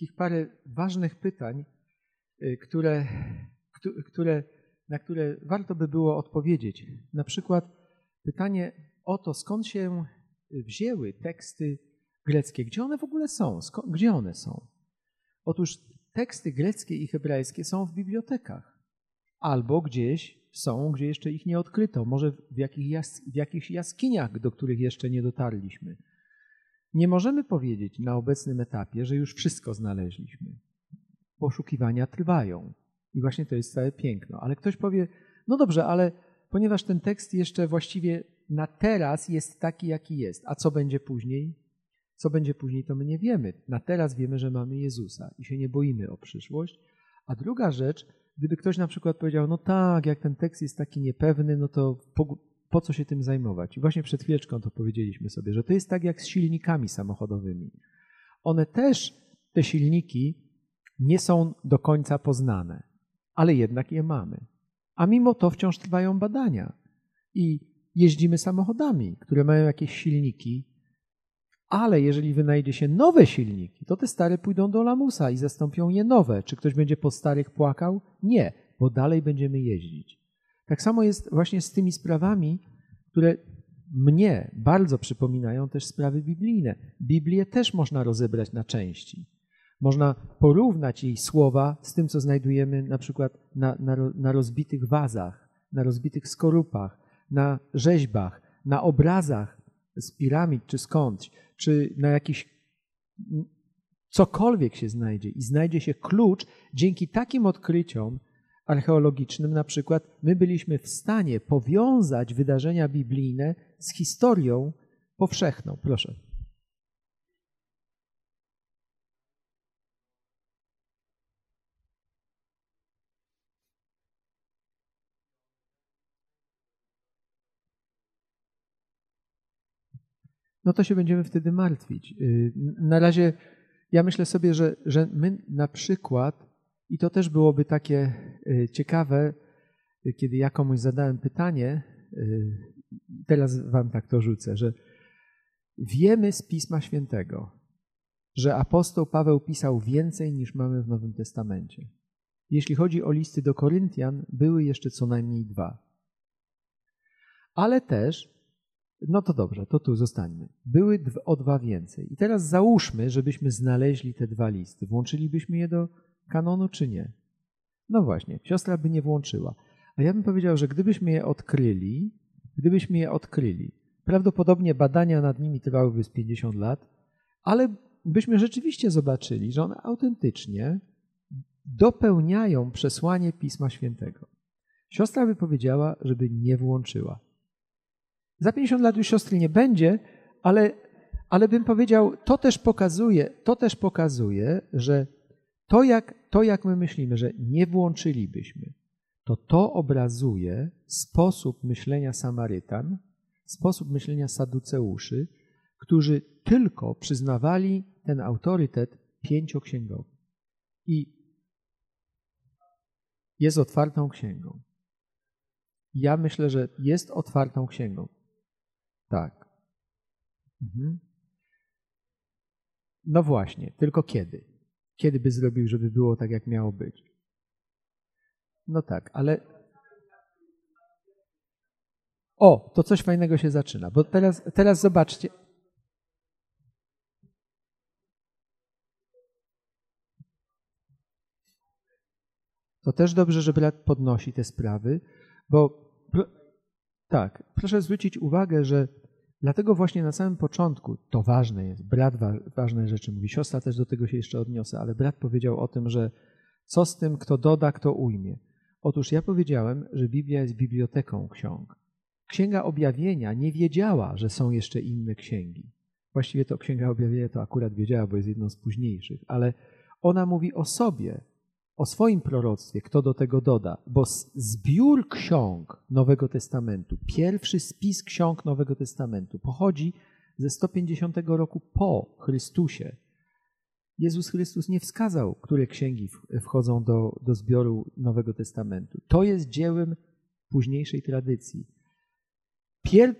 takich parę ważnych pytań, y, które, które, na które warto by było odpowiedzieć. Na przykład pytanie o to, skąd się wzięły teksty greckie, gdzie one w ogóle są, skąd, gdzie one są. Otóż teksty greckie i hebrajskie są w bibliotekach albo gdzieś są, gdzie jeszcze ich nie odkryto, może w, jakich w jakichś jaskiniach, do których jeszcze nie dotarliśmy. Nie możemy powiedzieć na obecnym etapie, że już wszystko znaleźliśmy. Poszukiwania trwają. I właśnie to jest całe piękno. Ale ktoś powie, no dobrze, ale ponieważ ten tekst jeszcze właściwie na teraz jest taki, jaki jest, a co będzie później? Co będzie później, to my nie wiemy. Na teraz wiemy, że mamy Jezusa i się nie boimy o przyszłość. A druga rzecz, gdyby ktoś na przykład powiedział, no tak, jak ten tekst jest taki niepewny, no to po, co się tym zajmować? I właśnie przed chwileczką to powiedzieliśmy sobie, że to jest tak jak z silnikami samochodowymi. One też, te silniki, nie są do końca poznane, ale jednak je mamy. A mimo to wciąż trwają badania i jeździmy samochodami, które mają jakieś silniki, ale jeżeli wynajdzie się nowe silniki, to te stare pójdą do lamusa i zastąpią je nowe. Czy ktoś będzie po starych płakał? Nie, bo dalej będziemy jeździć. Tak samo jest właśnie z tymi sprawami, które mnie bardzo przypominają też sprawy biblijne. Biblię też można rozebrać na części. Można porównać jej słowa z tym, co znajdujemy na przykład na, na, na rozbitych wazach, na rozbitych skorupach, na rzeźbach, na obrazach z piramid czy skądś, czy na jakiś cokolwiek się znajdzie i znajdzie się klucz, dzięki takim odkryciom archeologicznym na przykład my byliśmy w stanie powiązać wydarzenia biblijne z historią powszechną. Proszę. no to się będziemy wtedy martwić. Y, na razie ja myślę sobie, że, że my na przykład, i to też byłoby takie y, ciekawe, y, kiedy ja komuś zadałem pytanie, teraz wam tak to rzucę, że wiemy z Pisma Świętego, że apostoł Paweł pisał więcej niż mamy w Nowym Testamencie. Jeśli chodzi o listy do Koryntian, były jeszcze co najmniej dwa. Ale też no to dobrze, to tu zostańmy. Były o dwa więcej. I teraz załóżmy, żebyśmy znaleźli te dwa listy. Włączylibyśmy je do kanonu, czy nie? No właśnie, siostra by nie włączyła. A ja bym powiedział, że gdybyśmy je odkryli, gdybyśmy je odkryli, prawdopodobnie badania nad nimi trwałyby z 50 lat, ale byśmy rzeczywiście zobaczyli, że one autentycznie dopełniają przesłanie Pisma Świętego. Siostra by powiedziała, żeby nie włączyła. Za 50 lat już siostry nie będzie, ale, ale bym powiedział, to też pokazuje, to też pokazuje, że to jak, to jak my myślimy, że nie włączylibyśmy, to to obrazuje sposób myślenia Samarytan, sposób myślenia Saduceuszy, którzy tylko przyznawali ten autorytet pięcioksięgowy. I jest otwartą księgą. Ja myślę, że jest otwartą księgą. Tak. Mhm. No właśnie, tylko kiedy? Kiedy by zrobił, żeby było tak, jak miało być? No tak, ale. O, to coś fajnego się zaczyna, bo teraz, teraz zobaczcie. To też dobrze, że brat podnosi te sprawy, bo tak, proszę zwrócić uwagę, że Dlatego właśnie na samym początku to ważne jest. Brat wa ważne rzeczy mówi, siostra też do tego się jeszcze odniosę, ale brat powiedział o tym, że co z tym, kto doda, kto ujmie. Otóż ja powiedziałem, że Biblia jest biblioteką ksiąg. Księga Objawienia nie wiedziała, że są jeszcze inne księgi. Właściwie to Księga Objawienia to akurat wiedziała, bo jest jedną z późniejszych, ale ona mówi o sobie, o swoim proroctwie, kto do tego doda, bo zbiór ksiąg Nowego Testamentu, pierwszy spis ksiąg Nowego Testamentu pochodzi ze 150 roku po Chrystusie. Jezus Chrystus nie wskazał, które księgi wchodzą do, do zbioru Nowego Testamentu. To jest dziełem późniejszej tradycji. Pier...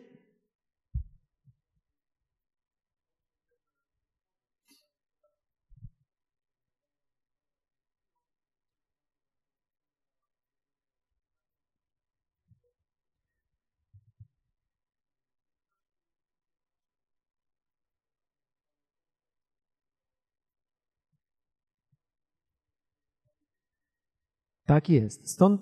Tak jest. Stąd.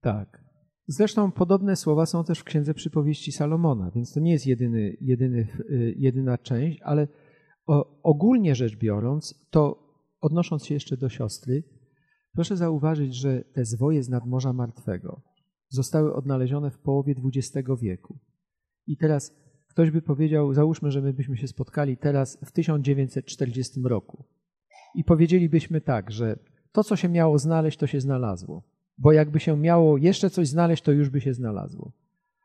Tak. Zresztą podobne słowa są też w księdze przypowieści Salomona, więc to nie jest jedyny, jedyny, y, jedyna część, ale ogólnie rzecz biorąc, to odnosząc się jeszcze do siostry, proszę zauważyć, że te zwoje z nadmorza martwego zostały odnalezione w połowie XX wieku. I teraz ktoś by powiedział, załóżmy, że my byśmy się spotkali teraz w 1940 roku i powiedzielibyśmy tak, że to, co się miało znaleźć, to się znalazło. Bo jakby się miało jeszcze coś znaleźć, to już by się znalazło.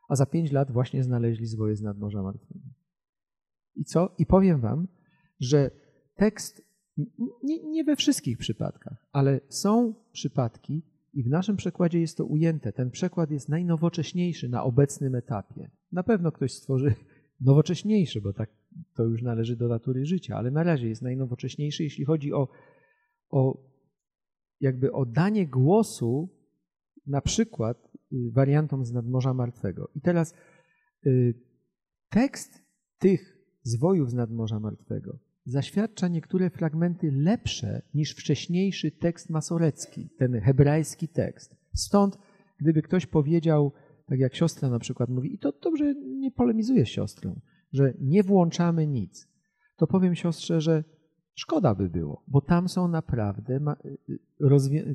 A za pięć lat właśnie znaleźli zwoje z nadmorza martwego. I co? I powiem wam, że tekst, nie, nie we wszystkich przypadkach, ale są przypadki, i w naszym przekładzie jest to ujęte. Ten przekład jest najnowocześniejszy na obecnym etapie. Na pewno ktoś stworzy nowocześniejszy, bo tak to już należy do natury życia, ale na razie jest najnowocześniejszy, jeśli chodzi o, o jakby o danie głosu na przykład y, wariantom z nadmorza martwego. I teraz y, tekst tych zwojów z nadmorza martwego zaświadcza niektóre fragmenty lepsze niż wcześniejszy tekst masorecki, ten hebrajski tekst. Stąd, gdyby ktoś powiedział, tak jak siostra na przykład mówi, i to dobrze nie polemizuje z siostrą, że nie włączamy nic, to powiem siostrze, że szkoda by było, bo tam są naprawdę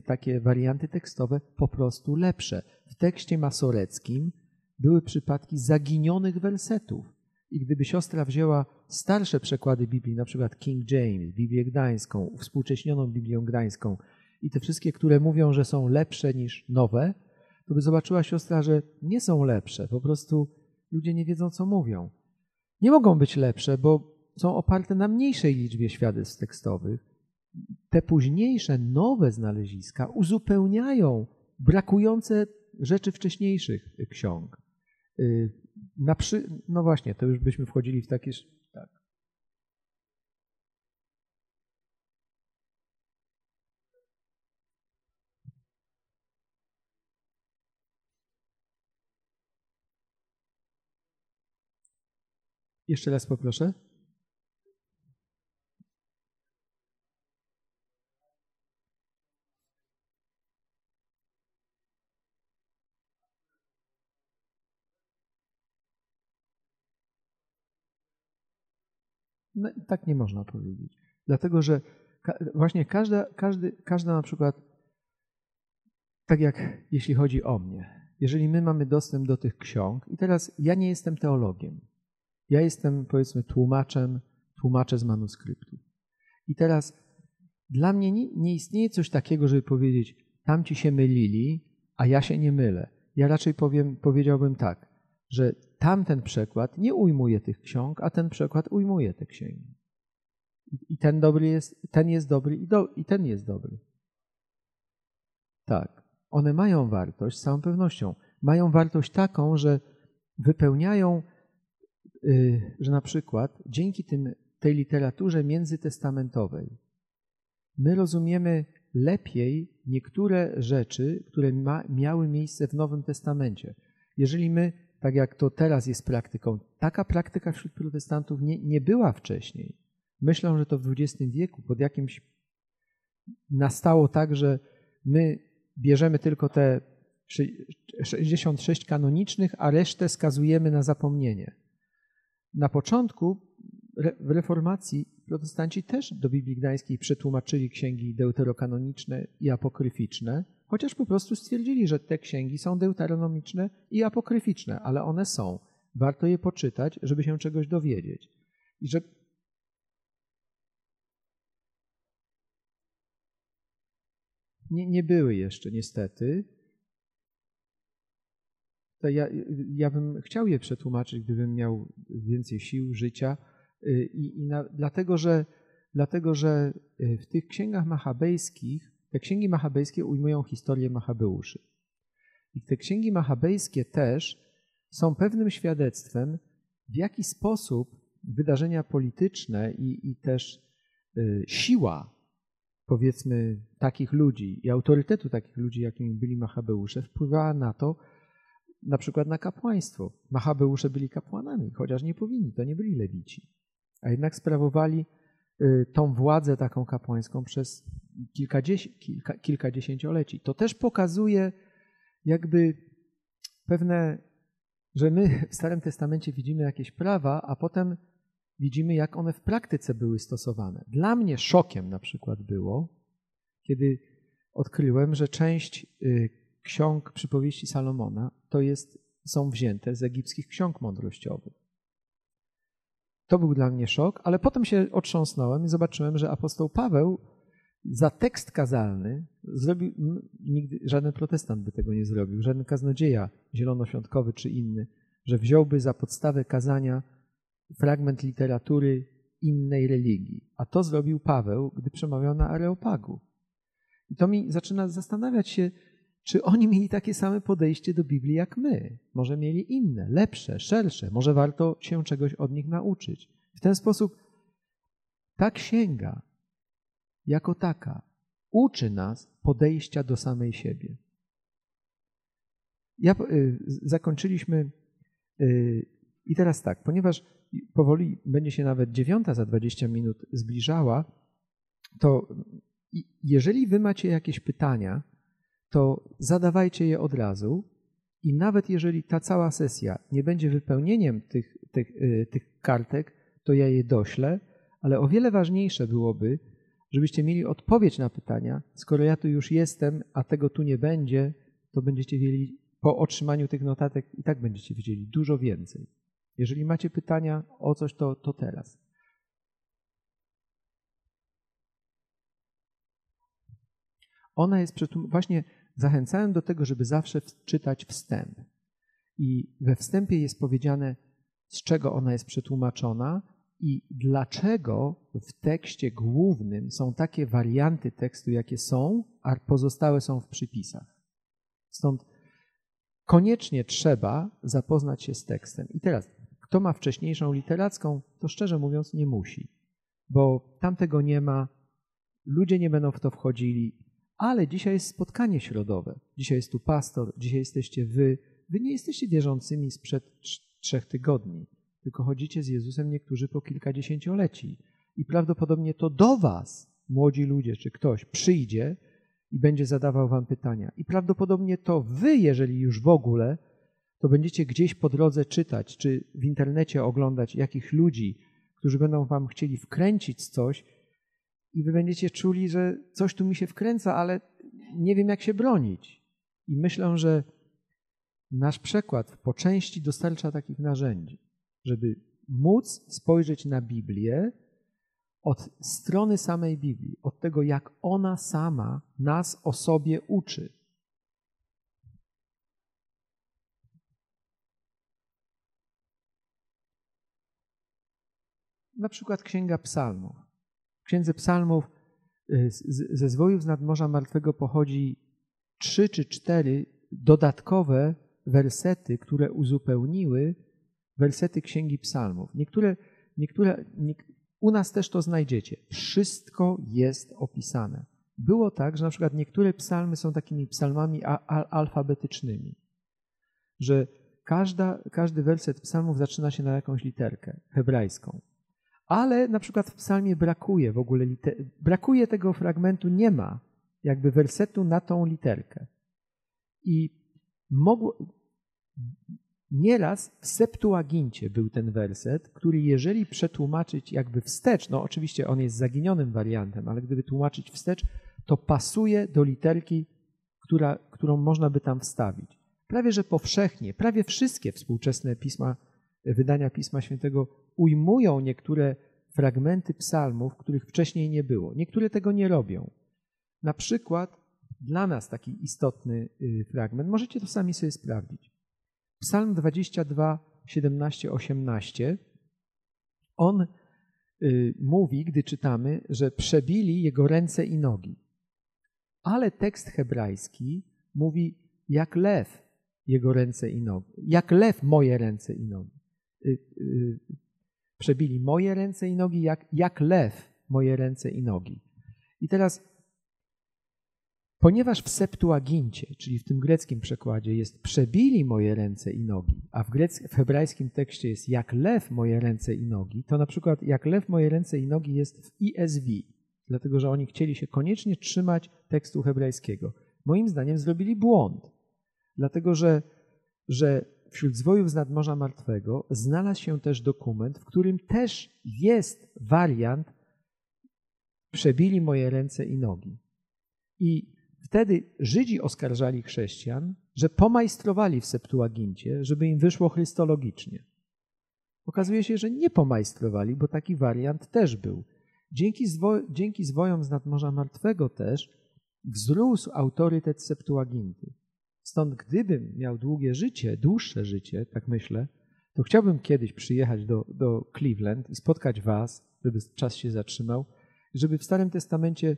takie warianty tekstowe po prostu lepsze. W tekście masoreckim były przypadki zaginionych wersetów. I gdyby siostra wzięła starsze przekłady Biblii, na przykład King James, Biblię Gdańską, współcześnioną Biblię Gdańską i te wszystkie, które mówią, że są lepsze niż nowe, to by zobaczyła siostra, że nie są lepsze. Po prostu ludzie nie wiedzą, co mówią. Nie mogą być lepsze, bo są oparte na mniejszej liczbie świadectw tekstowych. Te późniejsze, nowe znaleziska uzupełniają brakujące rzeczy wcześniejszych ksiąg. Y, przy... No właśnie, to już byśmy wchodzili w takie. Tak. Jeszcze raz poproszę. No, tak nie można powiedzieć. Dlatego, że właśnie każda, każdy, każda na przykład, tak jak jeśli chodzi o mnie, jeżeli my mamy dostęp do tych ksiąg, i teraz ja nie jestem teologiem, ja jestem powiedzmy tłumaczem, tłumaczę z manuskryptu. I teraz dla mnie nie, nie istnieje coś takiego, żeby powiedzieć, tamci się mylili, a ja się nie mylę. Ja raczej powiem, powiedziałbym tak, że tamten przekład nie ujmuje tych ksiąg, a ten przekład ujmuje te księgi. I ten dobry jest, ten jest dobry i, do, i ten jest dobry. Tak. One mają wartość z całą pewnością. Mają wartość taką, że wypełniają, yy, że na przykład dzięki tym, tej literaturze międzytestamentowej my rozumiemy lepiej niektóre rzeczy, które ma, miały miejsce w Nowym Testamencie. Jeżeli my tak jak to teraz jest praktyką. Taka praktyka wśród protestantów nie, nie była wcześniej. Myślę, że to w XX wieku pod jakimś nastało tak, że my bierzemy tylko te 66 kanonicznych, a resztę skazujemy na zapomnienie. Na początku w reformacji protestanci też do Biblii Gdańskiej przetłumaczyli księgi deuterokanoniczne i apokryficzne, chociaż po prostu stwierdzili, że te księgi są deuteronomiczne i apokryficzne, ale one są. Warto je poczytać, żeby się czegoś dowiedzieć. I że nie, nie były jeszcze niestety. To ja, ja bym chciał je przetłumaczyć, gdybym miał więcej sił, życia. Y, I, i na, dlatego, że, dlatego, że y, w tych księgach machabejskich te księgi machabejskie ujmują historię Machabeuszy. I te księgi machabejskie też są pewnym świadectwem, w jaki sposób wydarzenia polityczne i, i też y, siła, powiedzmy, takich ludzi i autorytetu takich ludzi, jakimi byli Machabeusze, wpływała na to, na przykład na kapłaństwo. Machabeusze byli kapłanami, chociaż nie powinni, to nie byli lewici, a jednak sprawowali tą władzę taką kapłańską przez kilka, kilkadziesięcioleci. To też pokazuje jakby pewne, że my w Starym Testamencie widzimy jakieś prawa, a potem widzimy, jak one w praktyce były stosowane. Dla mnie szokiem na przykład było, kiedy odkryłem, że część y, ksiąg przypowieści Salomona to jest, są wzięte z egipskich ksiąg mądrościowych. To był dla mnie szok, ale potem się otrząsnąłem i zobaczyłem, że apostoł Paweł za tekst kazalny zrobił, nigdy żaden protestant by tego nie zrobił, żaden kaznodzieja zielonoświątkowy czy inny, że wziąłby za podstawę kazania fragment literatury innej religii. A to zrobił Paweł, gdy przemawiał na Areopagu. I to mi zaczyna zastanawiać się, czy oni mieli takie same podejście do Biblii jak my. Może mieli inne, lepsze, szersze. Może warto się czegoś od nich nauczyć. W ten sposób ta księga jako taka uczy nas podejścia do samej siebie. Ja, y, zakończyliśmy y, i teraz tak, ponieważ powoli będzie się nawet dziewiąta za 20 minut zbliżała, to jeżeli wy macie jakieś pytania, to zadawajcie je od razu i nawet jeżeli ta cała sesja nie będzie wypełnieniem tych, tych, y, tych kartek, to ja je doślę, ale o wiele ważniejsze byłoby, żebyście mieli odpowiedź na pytania. Skoro ja tu już jestem, a tego tu nie będzie, to będziecie wiedzieli po otrzymaniu tych notatek i tak będziecie wiedzieli dużo więcej. Jeżeli macie pytania o coś, to, to teraz. Ona jest właśnie zachęcałem do tego, żeby zawsze czytać wstęp. I we wstępie jest powiedziane, z czego ona jest przetłumaczona i dlaczego w tekście głównym są takie warianty tekstu, jakie są, a pozostałe są w przypisach. Stąd koniecznie trzeba zapoznać się z tekstem. I teraz, kto ma wcześniejszą literacką, to szczerze mówiąc nie musi, bo tam tego nie ma, ludzie nie będą w to wchodzili, ale dzisiaj jest spotkanie środowe. Dzisiaj jest tu pastor, dzisiaj jesteście wy. Wy nie jesteście wierzącymi sprzed trzech tygodni, tylko chodzicie z Jezusem niektórzy po kilkadziesięcioleci. I prawdopodobnie to do was, młodzi ludzie, czy ktoś przyjdzie i będzie zadawał wam pytania. I prawdopodobnie to wy, jeżeli już w ogóle, to będziecie gdzieś po drodze czytać, czy w internecie oglądać jakichś ludzi, którzy będą wam chcieli wkręcić coś, i wy będziecie czuli, że coś tu mi się wkręca, ale nie wiem, jak się bronić. I myślę, że nasz przekład po części dostarcza takich narzędzi, żeby móc spojrzeć na Biblię od strony samej Biblii, od tego, jak ona sama nas o sobie uczy. Na przykład Księga Psalmów. Księdze Psalmów y, ze zwojów z nadmorza martwego pochodzi trzy czy cztery dodatkowe wersety, które uzupełniły wersety Księgi Psalmów. Niektóre, niektóre, u nas też to znajdziecie. Wszystko jest opisane. Było tak, że na przykład niektóre psalmy są takimi psalmami alfabetycznymi, że każda, każdy werset psalmów zaczyna się na jakąś literkę hebrajską ale na przykład w psalmie brakuje w ogóle, brakuje tego fragmentu, nie ma jakby wersetu na tą literkę. I mogło, nieraz w Septuagincie był ten werset, który jeżeli przetłumaczyć jakby wstecz, no oczywiście on jest zaginionym wariantem, ale gdyby tłumaczyć wstecz, to pasuje do literki, która, którą można by tam wstawić. Prawie że powszechnie, prawie wszystkie współczesne pisma, wydania Pisma Świętego ujmują niektóre fragmenty psalmów, których wcześniej nie było. Niektóre tego nie robią. Na przykład dla nas taki istotny y, fragment, możecie to sami sobie sprawdzić. Psalm 22, 17, 18. On y, mówi, gdy czytamy, że przebili jego ręce i nogi. Ale tekst hebrajski mówi, jak lew jego ręce i nogi. Jak lew moje ręce i nogi. Przebili moje ręce i nogi, jak, jak lew moje ręce i nogi. I teraz, ponieważ w Septuagincie, czyli w tym greckim przekładzie jest przebili moje ręce i nogi, a w, grec, w hebrajskim tekście jest jak lew moje ręce i nogi, to na przykład jak lew moje ręce i nogi jest w ESV. dlatego że oni chcieli się koniecznie trzymać tekstu hebrajskiego. Moim zdaniem zrobili błąd, dlatego że, że wśród zwojów z nadmorza martwego znalazł się też dokument, w którym też jest wariant przebili moje ręce i nogi. I wtedy Żydzi oskarżali chrześcijan, że pomajstrowali w Septuagincie, żeby im wyszło chrystologicznie. Okazuje się, że nie pomajstrowali, bo taki wariant też był. Dzięki, zwo, dzięki zwojom z nadmorza martwego też wzrósł autorytet Septuaginty. Stąd gdybym miał długie życie, dłuższe życie, tak myślę, to chciałbym kiedyś przyjechać do, do Cleveland i spotkać was, żeby czas się zatrzymał, żeby w Starym Testamencie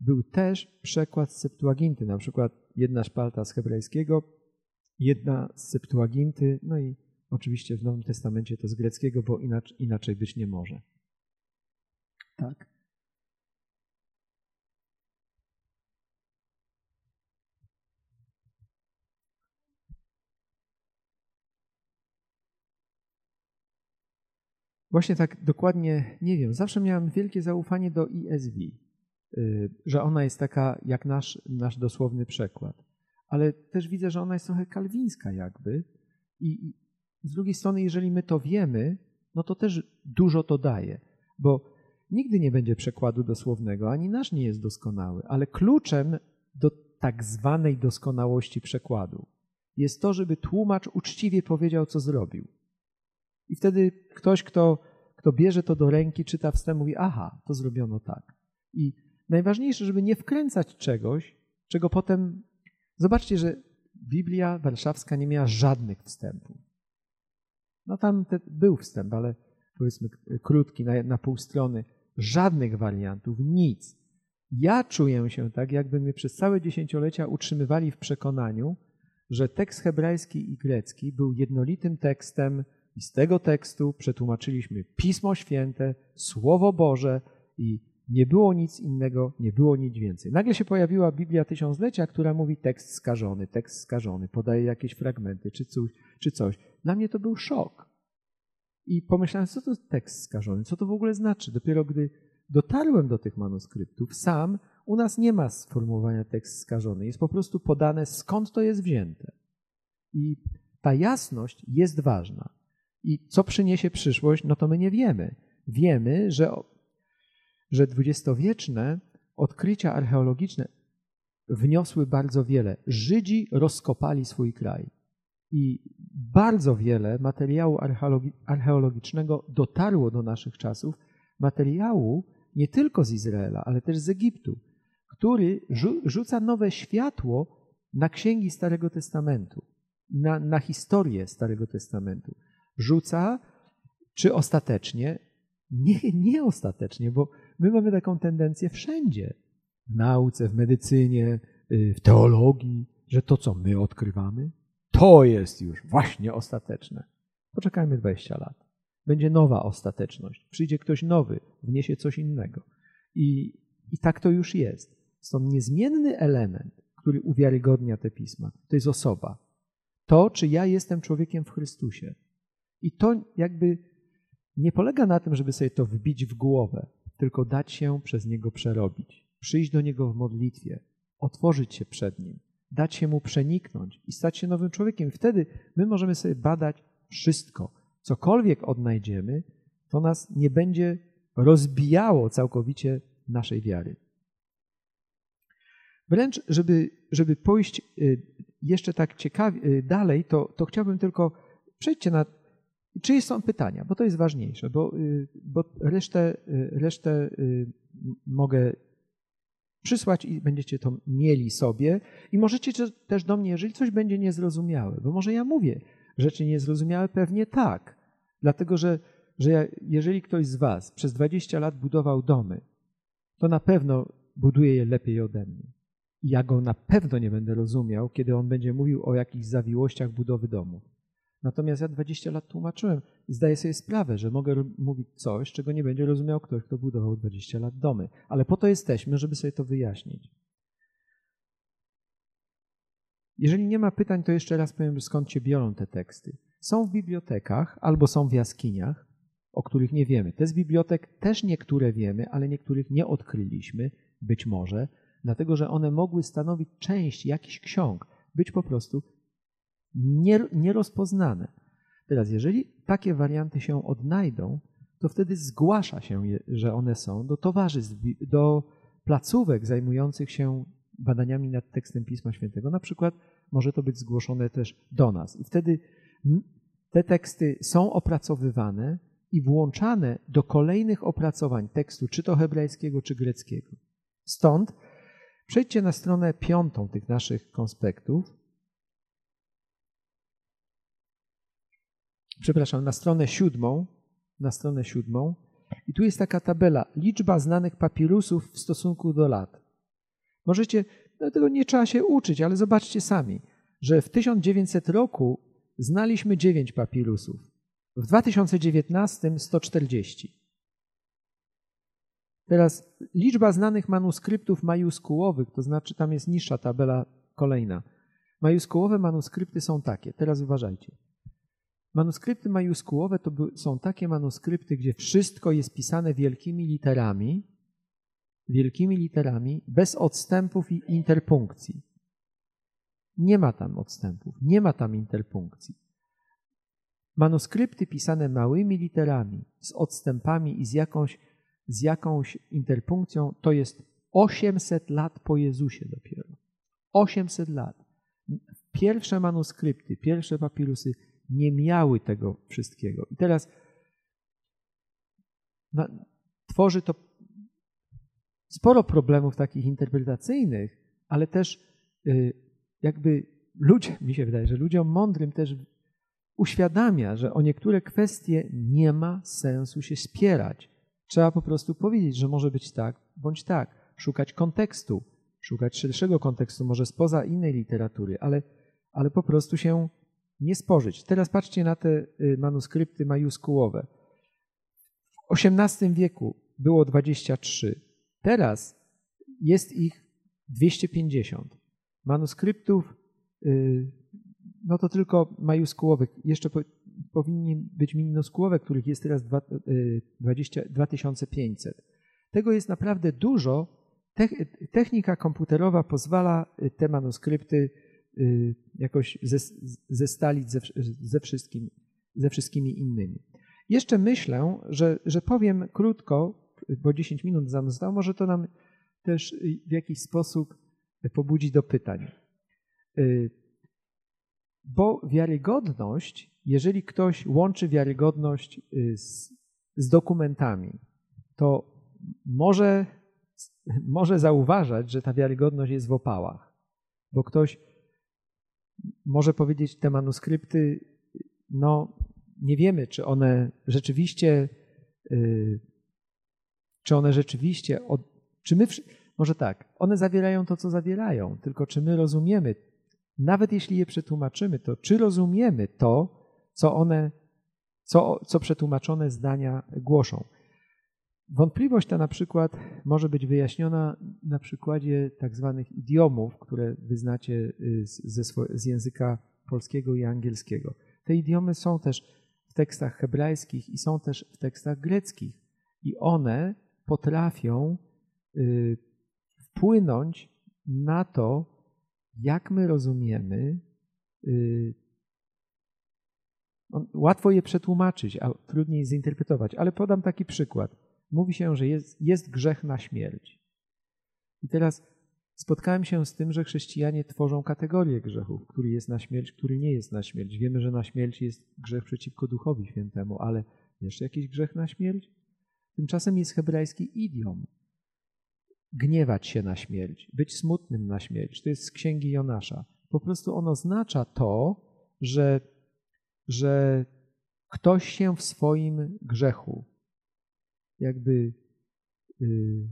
był też przekład z Septuaginty, na przykład jedna szpalta z hebrajskiego, jedna z Septuaginty, no i oczywiście w Nowym Testamencie to z greckiego, bo inaczej, inaczej być nie może. Tak. Właśnie tak dokładnie nie wiem. Zawsze miałem wielkie zaufanie do ESV, y, że ona jest taka jak nasz, nasz dosłowny przekład. Ale też widzę, że ona jest trochę kalwińska jakby. I z drugiej strony, jeżeli my to wiemy, no to też dużo to daje, bo nigdy nie będzie przekładu dosłownego, ani nasz nie jest doskonały, ale kluczem do tak zwanej doskonałości przekładu jest to, żeby tłumacz uczciwie powiedział, co zrobił. I wtedy ktoś, kto, kto bierze to do ręki, czyta wstęp, mówi: Aha, to zrobiono tak. I najważniejsze, żeby nie wkręcać czegoś, czego potem. Zobaczcie, że Biblia Warszawska nie miała żadnych wstępów. No tam te, był wstęp, ale powiedzmy krótki, na, na pół strony. Żadnych wariantów, nic. Ja czuję się tak, jakby mnie przez całe dziesięciolecia utrzymywali w przekonaniu, że tekst hebrajski i grecki był jednolitym tekstem i z tego tekstu przetłumaczyliśmy Pismo Święte, Słowo Boże i nie było nic innego, nie było nic więcej. Nagle się pojawiła Biblia Tysiąclecia, która mówi tekst skażony, tekst skażony, podaje jakieś fragmenty czy coś. Czy coś. Dla mnie to był szok. I pomyślałem, co to tekst skażony, co to w ogóle znaczy. Dopiero gdy dotarłem do tych manuskryptów, sam u nas nie ma sformułowania tekst skażony. Jest po prostu podane, skąd to jest wzięte. I ta jasność jest ważna. I co przyniesie przyszłość, no to my nie wiemy. Wiemy, że, że dwudziestowieczne odkrycia archeologiczne wniosły bardzo wiele. Żydzi rozkopali swój kraj. I bardzo wiele materiału archeologicznego dotarło do naszych czasów, materiału nie tylko z Izraela, ale też z Egiptu, który rzuca nowe światło na księgi Starego Testamentu, na, na historię Starego Testamentu rzuca, czy ostatecznie? Nie, nie ostatecznie, bo my mamy taką tendencję wszędzie. W nauce, w medycynie, y, w teologii, że to, co my odkrywamy, to jest już właśnie ostateczne. Poczekajmy 20 lat. Będzie nowa ostateczność. Przyjdzie ktoś nowy, wniesie coś innego. I, i tak to już jest. Stąd niezmienny element, który uwiarygodnia te pisma, to jest osoba. To, czy ja jestem człowiekiem w Chrystusie. I to jakby nie polega na tym, żeby sobie to wbić w głowę, tylko dać się przez niego przerobić, przyjść do niego w modlitwie, otworzyć się przed nim, dać się mu przeniknąć i stać się nowym człowiekiem. Wtedy my możemy sobie badać wszystko. Cokolwiek odnajdziemy, to nas nie będzie rozbijało całkowicie naszej wiary. Wręcz, żeby, żeby pójść y, jeszcze tak ciekawie y, dalej, to, to chciałbym tylko przejdźcie na czy są pytania, bo to jest ważniejsze, bo, y, bo resztę, y, resztę y, mogę przysłać i będziecie to mieli sobie. I możecie też do mnie, jeżeli coś będzie niezrozumiałe, bo może ja mówię rzeczy niezrozumiałe, pewnie tak. Dlatego, że, że ja, jeżeli ktoś z Was przez 20 lat budował domy, to na pewno buduje je lepiej ode mnie. I ja go na pewno nie będę rozumiał, kiedy on będzie mówił o jakichś zawiłościach budowy domów. Natomiast ja 20 lat tłumaczyłem i zdaję sobie sprawę, że mogę mówić coś, czego nie będzie rozumiał ktoś, kto budował 20 lat domy. Ale po to jesteśmy, żeby sobie to wyjaśnić. Jeżeli nie ma pytań, to jeszcze raz powiem, skąd się biorą te teksty. Są w bibliotekach albo są w jaskiniach o których nie wiemy. Te z bibliotek też niektóre wiemy, ale niektórych nie odkryliśmy, być może, dlatego że one mogły stanowić część jakichś ksiąg, być po prostu nierozpoznane. Teraz, jeżeli takie warianty się odnajdą, to wtedy zgłasza się, że one są do towarzystw, do placówek zajmujących się badaniami nad tekstem Pisma Świętego. Na przykład może to być zgłoszone też do nas. I wtedy te teksty są opracowywane i włączane do kolejnych opracowań tekstu, czy to hebrajskiego, czy greckiego. Stąd przejdźcie na stronę piątą tych naszych konspektów. Przepraszam, na stronę siódmą. Na stronę siódmą. I tu jest taka tabela. Liczba znanych papirusów w stosunku do lat. Możecie, no tego nie trzeba się uczyć, ale zobaczcie sami, że w 1900 roku znaliśmy 9 papirusów. W 2019 140. Teraz liczba znanych manuskryptów majuskułowych, to znaczy tam jest niższa tabela kolejna. Majuskułowe manuskrypty są takie. Teraz uważajcie. Manuskrypty majuskułowe to są takie manuskrypty, gdzie wszystko jest pisane wielkimi literami, wielkimi literami, bez odstępów i interpunkcji. Nie ma tam odstępów, nie ma tam interpunkcji. Manuskrypty pisane małymi literami, z odstępami i z jakąś, z jakąś interpunkcją, to jest 800 lat po Jezusie dopiero. 800 lat. Pierwsze manuskrypty, pierwsze papirusy nie miały tego wszystkiego. I teraz na, tworzy to sporo problemów takich interpretacyjnych, ale też y, jakby ludzie, mi się wydaje, że ludziom mądrym też uświadamia, że o niektóre kwestie nie ma sensu się spierać. Trzeba po prostu powiedzieć, że może być tak bądź tak, szukać kontekstu, szukać szerszego kontekstu, może spoza innej literatury, ale, ale po prostu się nie spożyć. Teraz patrzcie na te y, manuskrypty majuskułowe. W XVIII wieku było 23, teraz jest ich 250. Manuskryptów, y, no to tylko majuskułowych. Jeszcze powinni być minuskułowe, których jest teraz 20, 2500. Tego jest naprawdę dużo. Technika komputerowa pozwala y, te manuskrypty Y, jakoś zestalić ze, ze, wszystkim, ze wszystkimi innymi. Jeszcze myślę, że, że powiem krótko, bo 10 minut za zostało, może to nam też w jakiś sposób pobudzi do pytań. Y, bo wiarygodność, jeżeli ktoś łączy wiarygodność y, z, z dokumentami, to może, może zauważać, że ta wiarygodność jest w opałach, bo ktoś może powiedzieć, te manuskrypty, no nie wiemy, czy one rzeczywiście, yy, czy one rzeczywiście, czy my, może tak, one zawierają to, co zawierają, tylko czy my rozumiemy, nawet jeśli je przetłumaczymy, to czy rozumiemy to, co one, co, co przetłumaczone zdania głoszą. Wątpliwość ta na przykład może być wyjaśniona na przykładzie tak zwanych idiomów, które wyznacie y, ze, z języka polskiego i angielskiego. Te idiomy są też w tekstach hebrajskich i są też w tekstach greckich. I one potrafią y, wpłynąć na to, jak my rozumiemy. Y, łatwo je przetłumaczyć, a trudniej zinterpretować, ale podam taki przykład mówi się, że jest, jest grzech na śmierć. I teraz spotkałem się z tym, że chrześcijanie tworzą kategorię grzechów, który jest na śmierć, który nie jest na śmierć. Wiemy, że na śmierć jest grzech przeciwko Duchowi Świętemu, ale jeszcze jakiś grzech na śmierć? Tymczasem jest hebrajski idiom. Gniewać się na śmierć, być smutnym na śmierć. To jest z księgi Jonasza. Po prostu on oznacza to, że, że ktoś się w swoim grzechu, jakby y,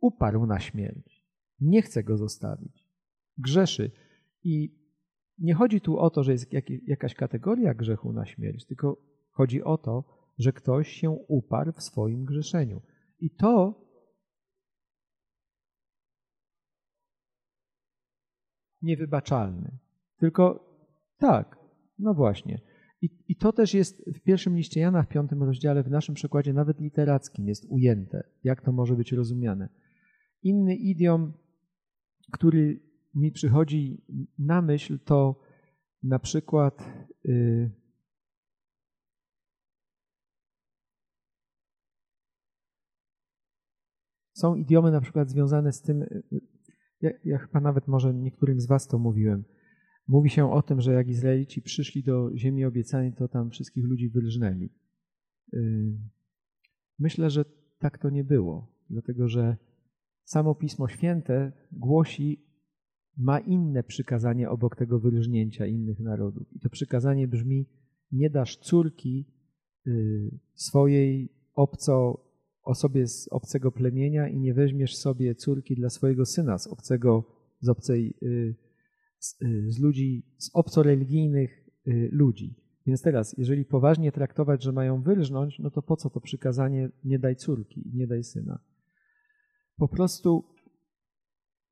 uparł na śmierć. Nie chce go zostawić. Grzeszy. I nie chodzi tu o to, że jest jakaś kategoria grzechu na śmierć, tylko chodzi o to, że ktoś się uparł w swoim grzeszeniu. I to niewybaczalny. Tylko tak, no właśnie. I, I to też jest w pierwszym liście Jana, w piątym rozdziale, w naszym przekładzie nawet literackim jest ujęte, jak to może być rozumiane. Inny idiom, który mi przychodzi na myśl, to na przykład yy, są idiomy na przykład związane z tym, ja, ja chyba nawet może niektórym z was to mówiłem, Mówi się o tym, że jak Izraelici przyszli do ziemi obiecanej, to tam wszystkich ludzi wylżnęli. Yy, myślę, że tak to nie było, dlatego że samo Pismo Święte głosi, ma inne przykazanie obok tego wylżnięcia innych narodów. I to przykazanie brzmi: Nie dasz córki yy, swojej obco, osobie z obcego plemienia i nie weźmiesz sobie córki dla swojego syna z obcego, z obcej yy, z, y, z ludzi, z obcoreligijnych y, ludzi. Więc teraz, jeżeli poważnie traktować, że mają wylżnąć, no to po co to przykazanie nie daj córki, nie daj syna? Po prostu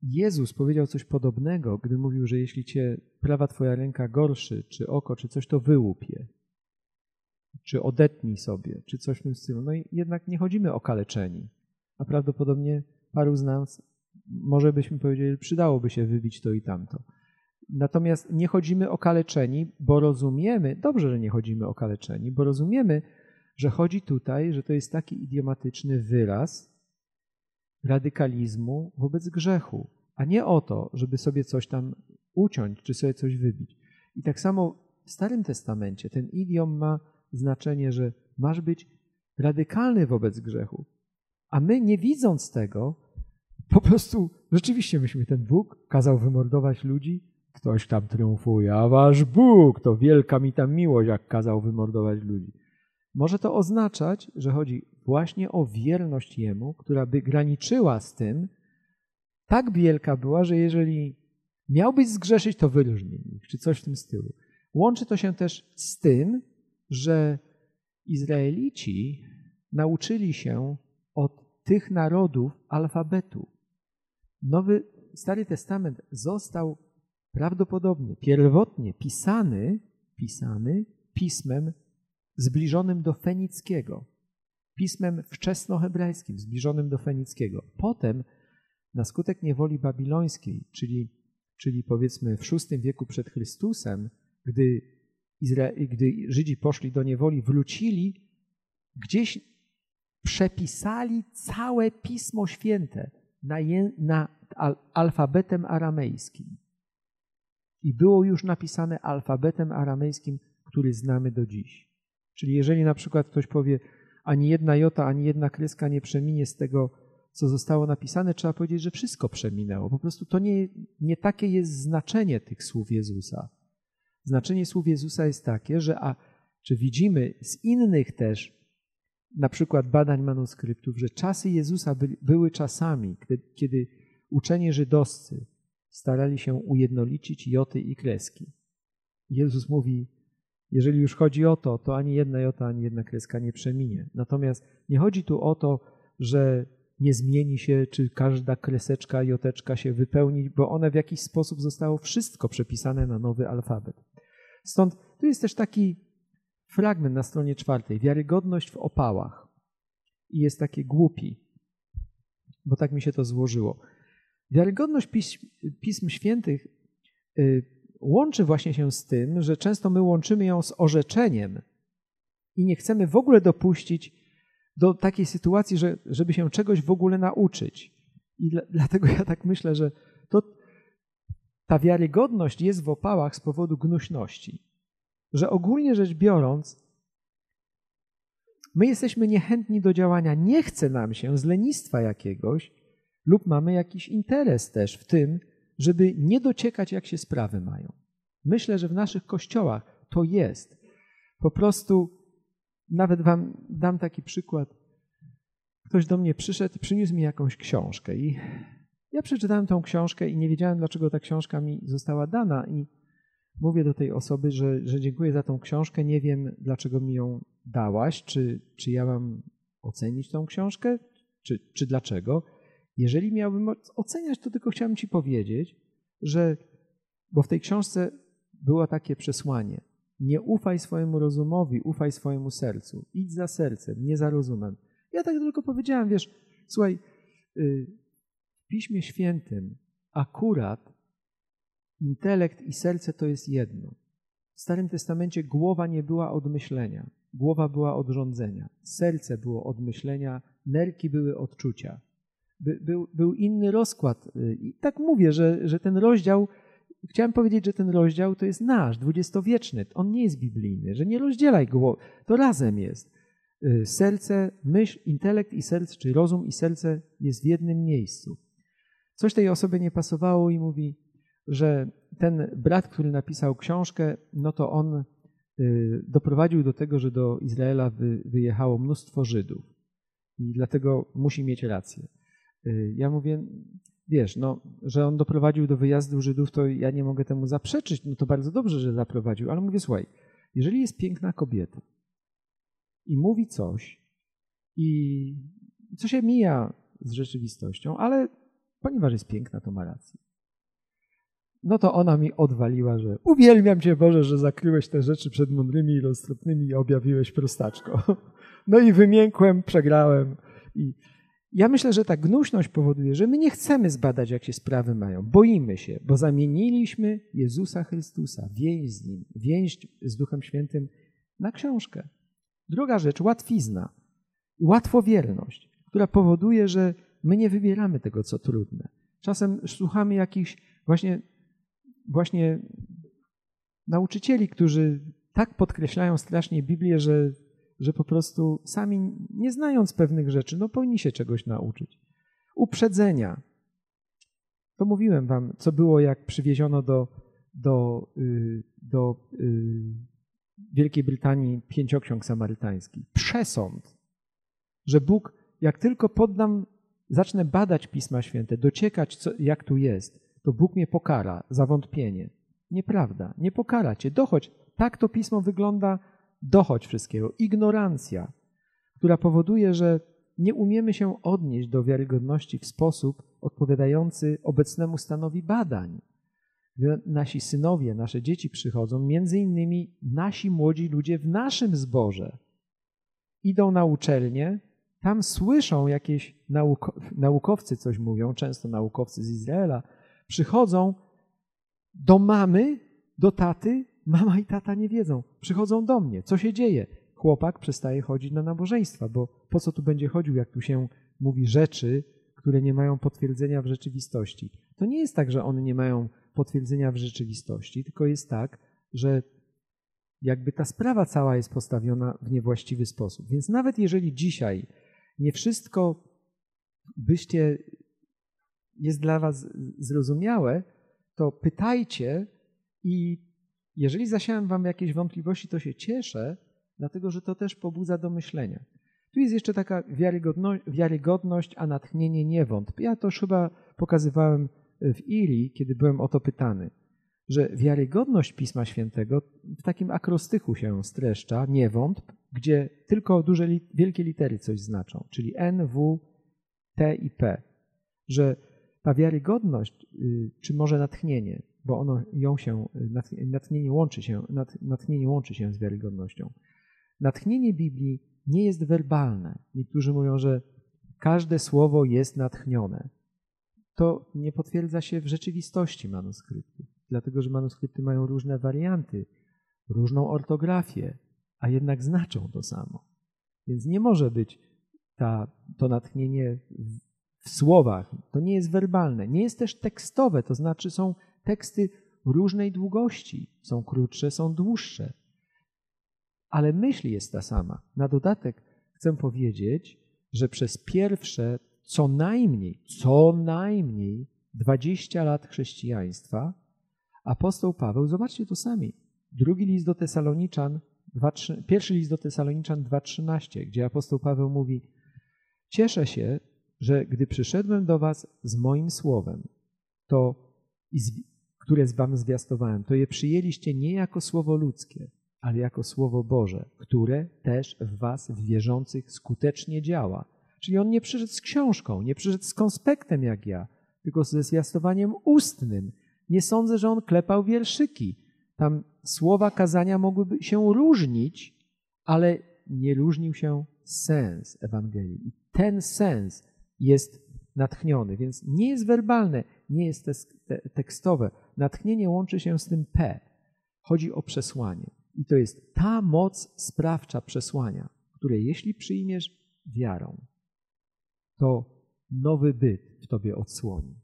Jezus powiedział coś podobnego, gdy mówił, że jeśli cię prawa twoja ręka gorszy, czy oko, czy coś, to wyłup je. Czy odetnij sobie, czy coś w tym stylu. No i jednak nie chodzimy okaleczeni. A prawdopodobnie paru z nas, może byśmy powiedzieli, przydałoby się wybić to i tamto. Natomiast nie chodzimy okaleczeni, bo rozumiemy, dobrze, że nie chodzimy okaleczeni, bo rozumiemy, że chodzi tutaj, że to jest taki idiomatyczny wyraz radykalizmu wobec grzechu, a nie o to, żeby sobie coś tam uciąć, czy sobie coś wybić. I tak samo w Starym Testamencie ten idiom ma znaczenie, że masz być radykalny wobec grzechu. A my, nie widząc tego, po prostu rzeczywiście myśmy ten Bóg kazał wymordować ludzi, Ktoś tam triumfuje, a wasz Bóg to wielka mi tam miłość, jak kazał wymordować ludzi. Może to oznaczać, że chodzi właśnie o wierność Jemu, która by graniczyła z tym, tak wielka była, że jeżeli miałbyś zgrzeszyć, to wylżnij ich, czy coś w tym stylu. Łączy to się też z tym, że Izraelici nauczyli się od tych narodów alfabetu. Nowy Stary Testament został prawdopodobnie pierwotnie pisany, pisany pismem zbliżonym do fenickiego, pismem wczesnohebrajskim zbliżonym do fenickiego. Potem na skutek niewoli babilońskiej, czyli, czyli powiedzmy w VI wieku przed Chrystusem, gdy, Izra- gdy Żydzi poszli do niewoli, wrócili, gdzieś przepisali całe Pismo Święte na, je, na al, alfabetem aramejskim i było już napisane alfabetem aramejskim, który znamy do dziś. Czyli jeżeli na przykład ktoś powie, ani jedna jota, ani jedna kreska nie przeminie z tego, co zostało napisane, trzeba powiedzieć, że wszystko przeminęło. Po prostu to nie, nie takie jest znaczenie tych słów Jezusa. Znaczenie słów Jezusa jest takie, że a czy widzimy z innych też, na przykład badań manuskryptów, że czasy Jezusa by, były czasami, kiedy, kiedy uczenie żydowscy starali się ujednolicić joty i kreski. Jezus mówi, jeżeli już chodzi o to, to ani jedna jota, ani jedna kreska nie przeminie. Natomiast nie chodzi tu o to, że nie zmieni się, czy każda kreseczka, joteczka się wypełni, bo one w jakiś sposób zostało wszystko przepisane na nowy alfabet. Stąd tu jest też taki fragment na stronie czwartej, wiarygodność w opałach. I jest takie głupi, bo tak mi się to złożyło. Wiarygodność pism, pism Świętych y, łączy właśnie się z tym, że często my łączymy ją z orzeczeniem i nie chcemy w ogóle dopuścić do takiej sytuacji, że, żeby się czegoś w ogóle nauczyć. I dla, dlatego ja tak myślę, że to, ta wiarygodność jest w opałach z powodu gnuśności. Że ogólnie rzecz biorąc, my jesteśmy niechętni do działania, nie chce nam się z lenistwa jakiegoś lub mamy jakiś interes też w tym, żeby nie dociekać, jak się sprawy mają. Myślę, że w naszych kościołach to jest. Po prostu, nawet Wam dam taki przykład. Ktoś do mnie przyszedł, przyniósł mi jakąś książkę i ja przeczytałem tą książkę i nie wiedziałem, dlaczego ta książka mi została dana i mówię do tej osoby, że, że dziękuję za tą książkę, nie wiem, dlaczego mi ją dałaś, czy, czy ja mam ocenić tą książkę, czy, czy dlaczego. Jeżeli miałbym oceniać, to tylko chciałem Ci powiedzieć, że, bo w tej książce było takie przesłanie. Nie ufaj swojemu rozumowi, ufaj swojemu sercu. Idź za sercem, nie za rozumem. Ja tak tylko powiedziałem, wiesz, słuchaj, y, w Piśmie Świętym akurat intelekt i serce to jest jedno. W Starym Testamencie głowa nie była od myślenia, głowa była od rządzenia, serce było od myślenia, nerki były odczucia. By, był, był inny rozkład. Y, I tak mówię, że, że ten rozdział, chciałem powiedzieć, że ten rozdział to jest nasz, dwudziestowieczny. On nie jest biblijny, że nie rozdzielaj go, to razem jest. Y, serce, myśl, intelekt i serce, czy rozum i serce jest w jednym miejscu. Coś tej osobie nie pasowało i mówi, że ten brat, który napisał książkę, no to on y, doprowadził do tego, że do Izraela wyjechało mnóstwo Żydów i dlatego musi mieć rację. Y, ja mówię, wiesz, no, że on doprowadził do wyjazdu Żydów, to ja nie mogę temu zaprzeczyć, no to bardzo dobrze, że zaprowadził, ale mówię, słuchaj, jeżeli jest piękna kobieta i mówi coś i co się mija z rzeczywistością, ale ponieważ jest piękna, to ma rację. No to ona mi odwaliła, że uwielbiam Cię Boże, że zakryłeś te rzeczy przed mądrymi i roztropnymi i objawiłeś prostaczko. No i wymiękłem, przegrałem. I ja myślę, że ta gnuśność powoduje, że my nie chcemy zbadać, jak się sprawy mają. Boimy się, bo zamieniliśmy Jezusa Chrystusa, więź z Nim, więź z Duchem Świętym na książkę. Druga rzecz, łatwizna, łatwowierność, która powoduje, że my nie wybieramy tego, co trudne. Czasem słuchamy jakichś właśnie właśnie nauczycieli, którzy tak podkreślają strasznie Biblię, że, że po prostu sami, nie znając pewnych rzeczy, no powinni się czegoś nauczyć. Uprzedzenia. To mówiłem wam, co było, jak przywieziono do, do, y, do y, Wielkiej Brytanii pięcioksiąg samarytańskich. Przesąd, że Bóg, jak tylko poddam, zacznę badać Pisma Święte, dociekać, co, jak tu jest, to Bóg mnie pokara za wątpienie. Nieprawda, nie pokara cię. Dochodź. Tak to pismo wygląda, dochodź wszystkiego. Ignorancja, która powoduje, że nie umiemy się odnieść do wiarygodności w sposób odpowiadający obecnemu stanowi badań. Nasi synowie, nasze dzieci przychodzą, między innymi nasi młodzi ludzie w naszym zborze. Idą na uczelnię, tam słyszą jakieś naukowcy coś mówią, często naukowcy z Izraela, Przychodzą do mamy, do taty, mama i tata nie wiedzą. Przychodzą do mnie. Co się dzieje? Chłopak przestaje chodzić na nabożeństwa, bo po co tu będzie chodził, jak tu się mówi rzeczy, które nie mają potwierdzenia w rzeczywistości. To nie jest tak, że one nie mają potwierdzenia w rzeczywistości, tylko jest tak, że jakby ta sprawa cała jest postawiona w niewłaściwy sposób. Więc nawet jeżeli dzisiaj nie wszystko byście jest dla Was zrozumiałe, to pytajcie i jeżeli zasiałem Wam jakieś wątpliwości, to się cieszę, dlatego że to też pobudza do myślenia. Tu jest jeszcze taka wiarygodność, wiarygodność a natchnienie nie wątp. Ja to chyba pokazywałem w Iri, kiedy byłem o to pytany, że wiarygodność Pisma Świętego w takim akrostychu się streszcza, nie wątp, gdzie tylko duże, wielkie litery coś znaczą, czyli N, W, T i P. Że ta wiarygodność, y, czy może natchnienie, bo ono ją się, natchnienie łączy się, natchnienie łączy się z wiarygodnością. Natchnienie Biblii nie jest werbalne. Niektórzy mówią, że każde słowo jest natchnione. To nie potwierdza się w rzeczywistości manuskryptów, dlatego że manuskrypty mają różne warianty, różną ortografię, a jednak znaczą to samo. Więc nie może być ta, to natchnienie w słowach. To nie jest werbalne. Nie jest też tekstowe, to znaczy są teksty różnej długości. Są krótsze, są dłuższe. Ale myśl jest ta sama. Na dodatek chcę powiedzieć, że przez pierwsze co najmniej, co najmniej 20 lat chrześcijaństwa apostoł Paweł, zobaczcie to sami, drugi list do Tesaloniczan, 2, 3, pierwszy list do Tesaloniczan 2.13, gdzie apostoł Paweł mówi Cieszę się, że gdy przyszedłem do was z moim słowem, to, które z wam zwiastowałem, to je przyjęliście nie jako słowo ludzkie, ale jako słowo Boże, które też w was, w wierzących, skutecznie działa. Czyli on nie przyszedł z książką, nie przyszedł z konspektem jak ja, tylko ze zwiastowaniem ustnym. Nie sądzę, że on klepał wierszyki. Tam słowa kazania mogłyby się różnić, ale nie różnił się sens Ewangelii. I ten sens jest natchniony, więc nie jest werbalne, nie jest tekstowe. Natchnienie łączy się z tym P. Chodzi o przesłanie. I to jest ta moc sprawcza przesłania, które jeśli przyjmiesz wiarą, to nowy byt w tobie odsłoni.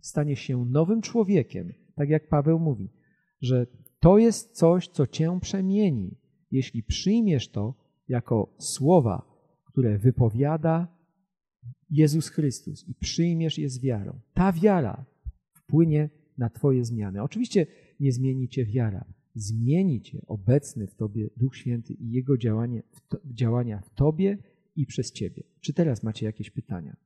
Staniesz się nowym człowiekiem, tak jak Paweł mówi, że to jest coś, co cię przemieni. Jeśli przyjmiesz to jako słowa, które wypowiada Jezus Chrystus i przyjmiesz je z wiarą, ta wiara wpłynie na Twoje zmiany. Oczywiście nie zmieni Cię wiara, zmieni Cię obecny w Tobie Duch Święty i Jego działanie, działania w Tobie i przez Ciebie. Czy teraz macie jakieś pytania?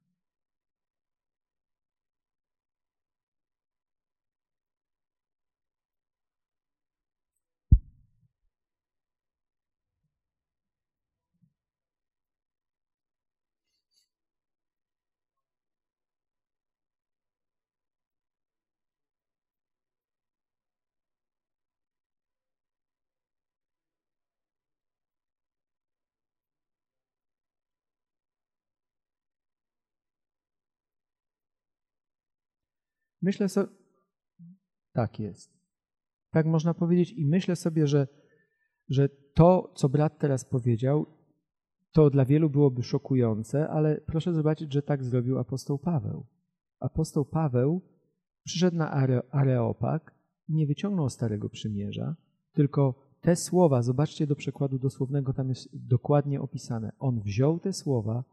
Myślę sobie, tak jest. Tak można powiedzieć i myślę sobie, że, że to, co brat teraz powiedział, to dla wielu byłoby szokujące, ale proszę zobaczyć, że tak zrobił apostoł Paweł. Apostoł Paweł przyszedł na Areopag i nie wyciągnął Starego Przymierza, tylko te słowa, zobaczcie do przekładu dosłownego, tam jest dokładnie opisane. On wziął te słowa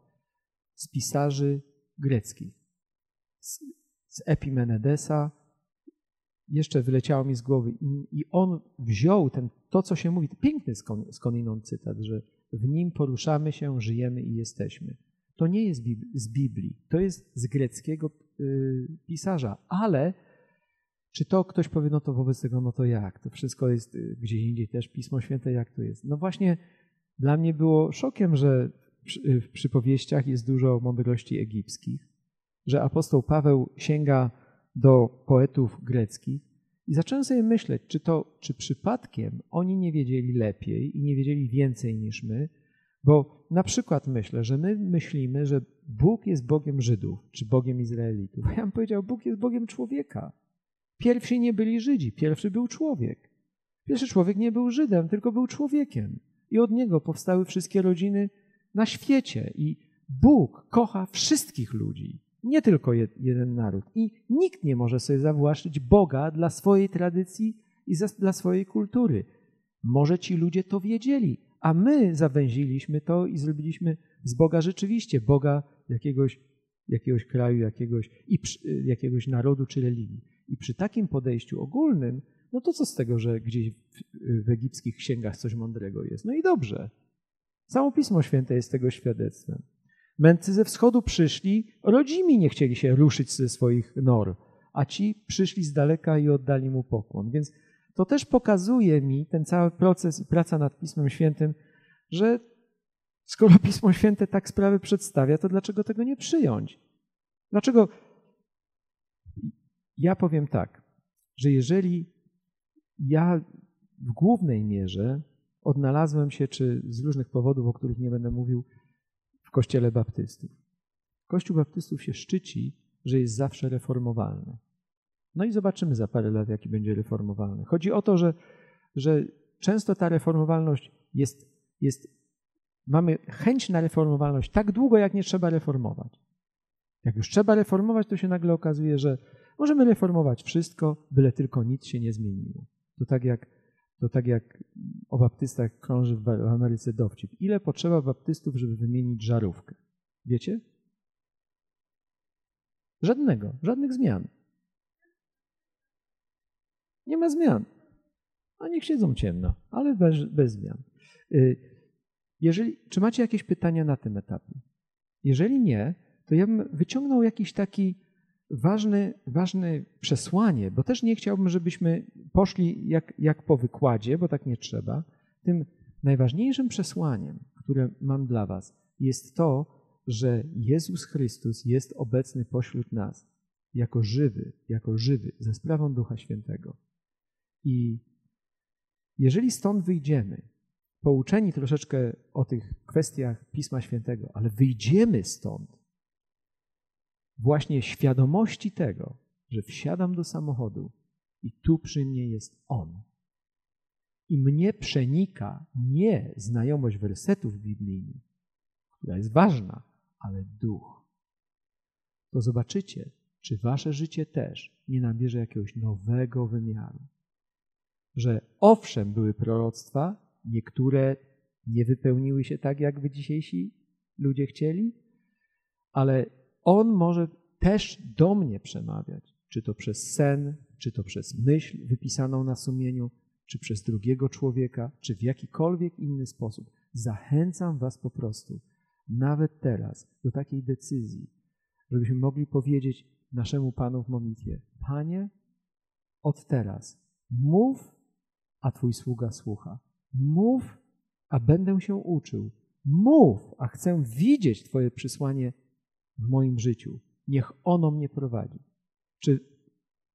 z pisarzy greckich, z Epimenedesa, jeszcze wyleciało mi z głowy i, on wziął ten, to, co się mówi, piękny skądinąd cytat, że w nim poruszamy się, żyjemy i jesteśmy. To nie jest z Biblii, to jest z greckiego y, pisarza, ale czy to ktoś powie, no to wobec tego, no to jak? To wszystko jest y, gdzieś indziej też Pismo Święte, jak to jest? No właśnie dla mnie było szokiem, że w przypowieściach jest dużo mądrości egipskich, że apostoł Paweł sięga do poetów greckich i zacząłem sobie myśleć, czy to, czy przypadkiem oni nie wiedzieli lepiej i nie wiedzieli więcej niż my, bo na przykład myślę, że my myślimy, że Bóg jest Bogiem Żydów, czy Bogiem Izraelitów. Ja bym powiedział, Bóg jest Bogiem człowieka. Pierwsi nie byli Żydzi, pierwszy był człowiek. Pierwszy człowiek nie był Żydem, tylko był człowiekiem. I od niego powstały wszystkie rodziny na świecie. I Bóg kocha wszystkich ludzi nie tylko jeden naród. I nikt nie może sobie zawłaszczyć Boga dla swojej tradycji i dla swojej kultury. Może ci ludzie to wiedzieli, a my zawęziliśmy to i zrobiliśmy z Boga rzeczywiście Boga jakiegoś, jakiegoś kraju, jakiegoś, i przy, jakiegoś narodu czy religii. I przy takim podejściu ogólnym, no to co z tego, że gdzieś w, w egipskich księgach coś mądrego jest? No i dobrze. Samo Pismo Święte jest tego świadectwem. Mędrcy ze wschodu przyszli, rodzimi nie chcieli się ruszyć ze swoich nor, a ci przyszli z daleka i oddali mu pokłon. Więc to też pokazuje mi ten cały proces i praca nad Pismem Świętym, że skoro Pismo Święte tak sprawy przedstawia, to dlaczego tego nie przyjąć? Dlaczego? Ja powiem tak, że jeżeli ja w głównej mierze odnalazłem się, czy z różnych powodów, o których nie będę mówił, kościele baptystów. Kościół baptystów się szczyci, że jest zawsze reformowalny. No i zobaczymy za parę lat, jaki będzie reformowalny. Chodzi o to, że, że często ta reformowalność jest, jest, mamy chęć na reformowalność tak długo, jak nie trzeba reformować. Jak już trzeba reformować, to się nagle okazuje, że możemy reformować wszystko, byle tylko nic się nie zmieniło. To tak jak to tak jak o baptystach krąży w Ameryce dowcip. Ile potrzeba baptystów, żeby wymienić żarówkę? Wiecie? Żadnego, żadnych zmian. Nie ma zmian. A niech siedzą ciemno, ale bez, bez zmian. Y, jeżeli, czy macie jakieś pytania na tym etapie? Jeżeli nie, to ja bym wyciągnął jakiś taki ważne, ważne przesłanie, bo też nie chciałbym, żebyśmy poszli jak, jak po wykładzie, bo tak nie trzeba. Tym najważniejszym przesłaniem, które mam dla Was, jest to, że Jezus Chrystus jest obecny pośród nas jako żywy, jako żywy, ze sprawą Ducha Świętego. I Jeżeli stąd wyjdziemy, pouczeni troszeczkę o tych kwestiach Pisma Świętego, ale wyjdziemy stąd właśnie świadomości tego, że wsiadam do samochodu i tu przy mnie jest On. I mnie przenika nie znajomość wersetów biblijnych, która jest ważna, ale duch. To zobaczycie, czy wasze życie też nie nabierze jakiegoś nowego wymiaru. Że owszem, były proroctwa, niektóre nie wypełniły się tak, jakby dzisiejsi ludzie chcieli, ale On może też do mnie przemawiać, czy to przez sen, czy to przez myśl wypisaną na sumieniu, czy przez drugiego człowieka, czy w jakikolwiek inny sposób. Zachęcam Was po prostu, nawet teraz, do takiej decyzji, żebyśmy mogli powiedzieć naszemu Panu w modlitwie: Panie, od teraz mów, a Twój sługa słucha. Mów, a będę się uczył. Mów, a chcę widzieć Twoje przysłanie w moim życiu. Niech ono mnie prowadzi. Czy,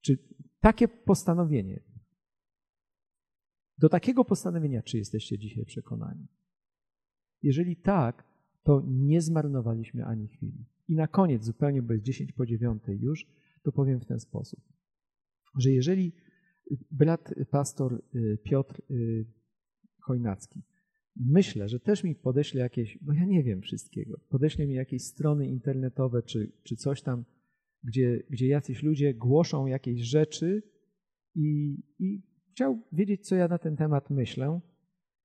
czy takie postanowienie, do takiego postanowienia, czy jesteście dzisiaj przekonani? Jeżeli tak, to nie zmarnowaliśmy ani chwili. I na koniec, zupełnie bez 10 po 9 już, to powiem w ten sposób, że jeżeli brat pastor y, Piotr y, Chojnacki, myślę, że też mi podeśle jakieś, bo ja nie wiem wszystkiego, podeśle mi jakieś strony internetowe czy, czy coś tam, gdzie, gdzie jacyś ludzie głoszą jakieś rzeczy i, i chciał wiedzieć, co ja na ten temat myślę,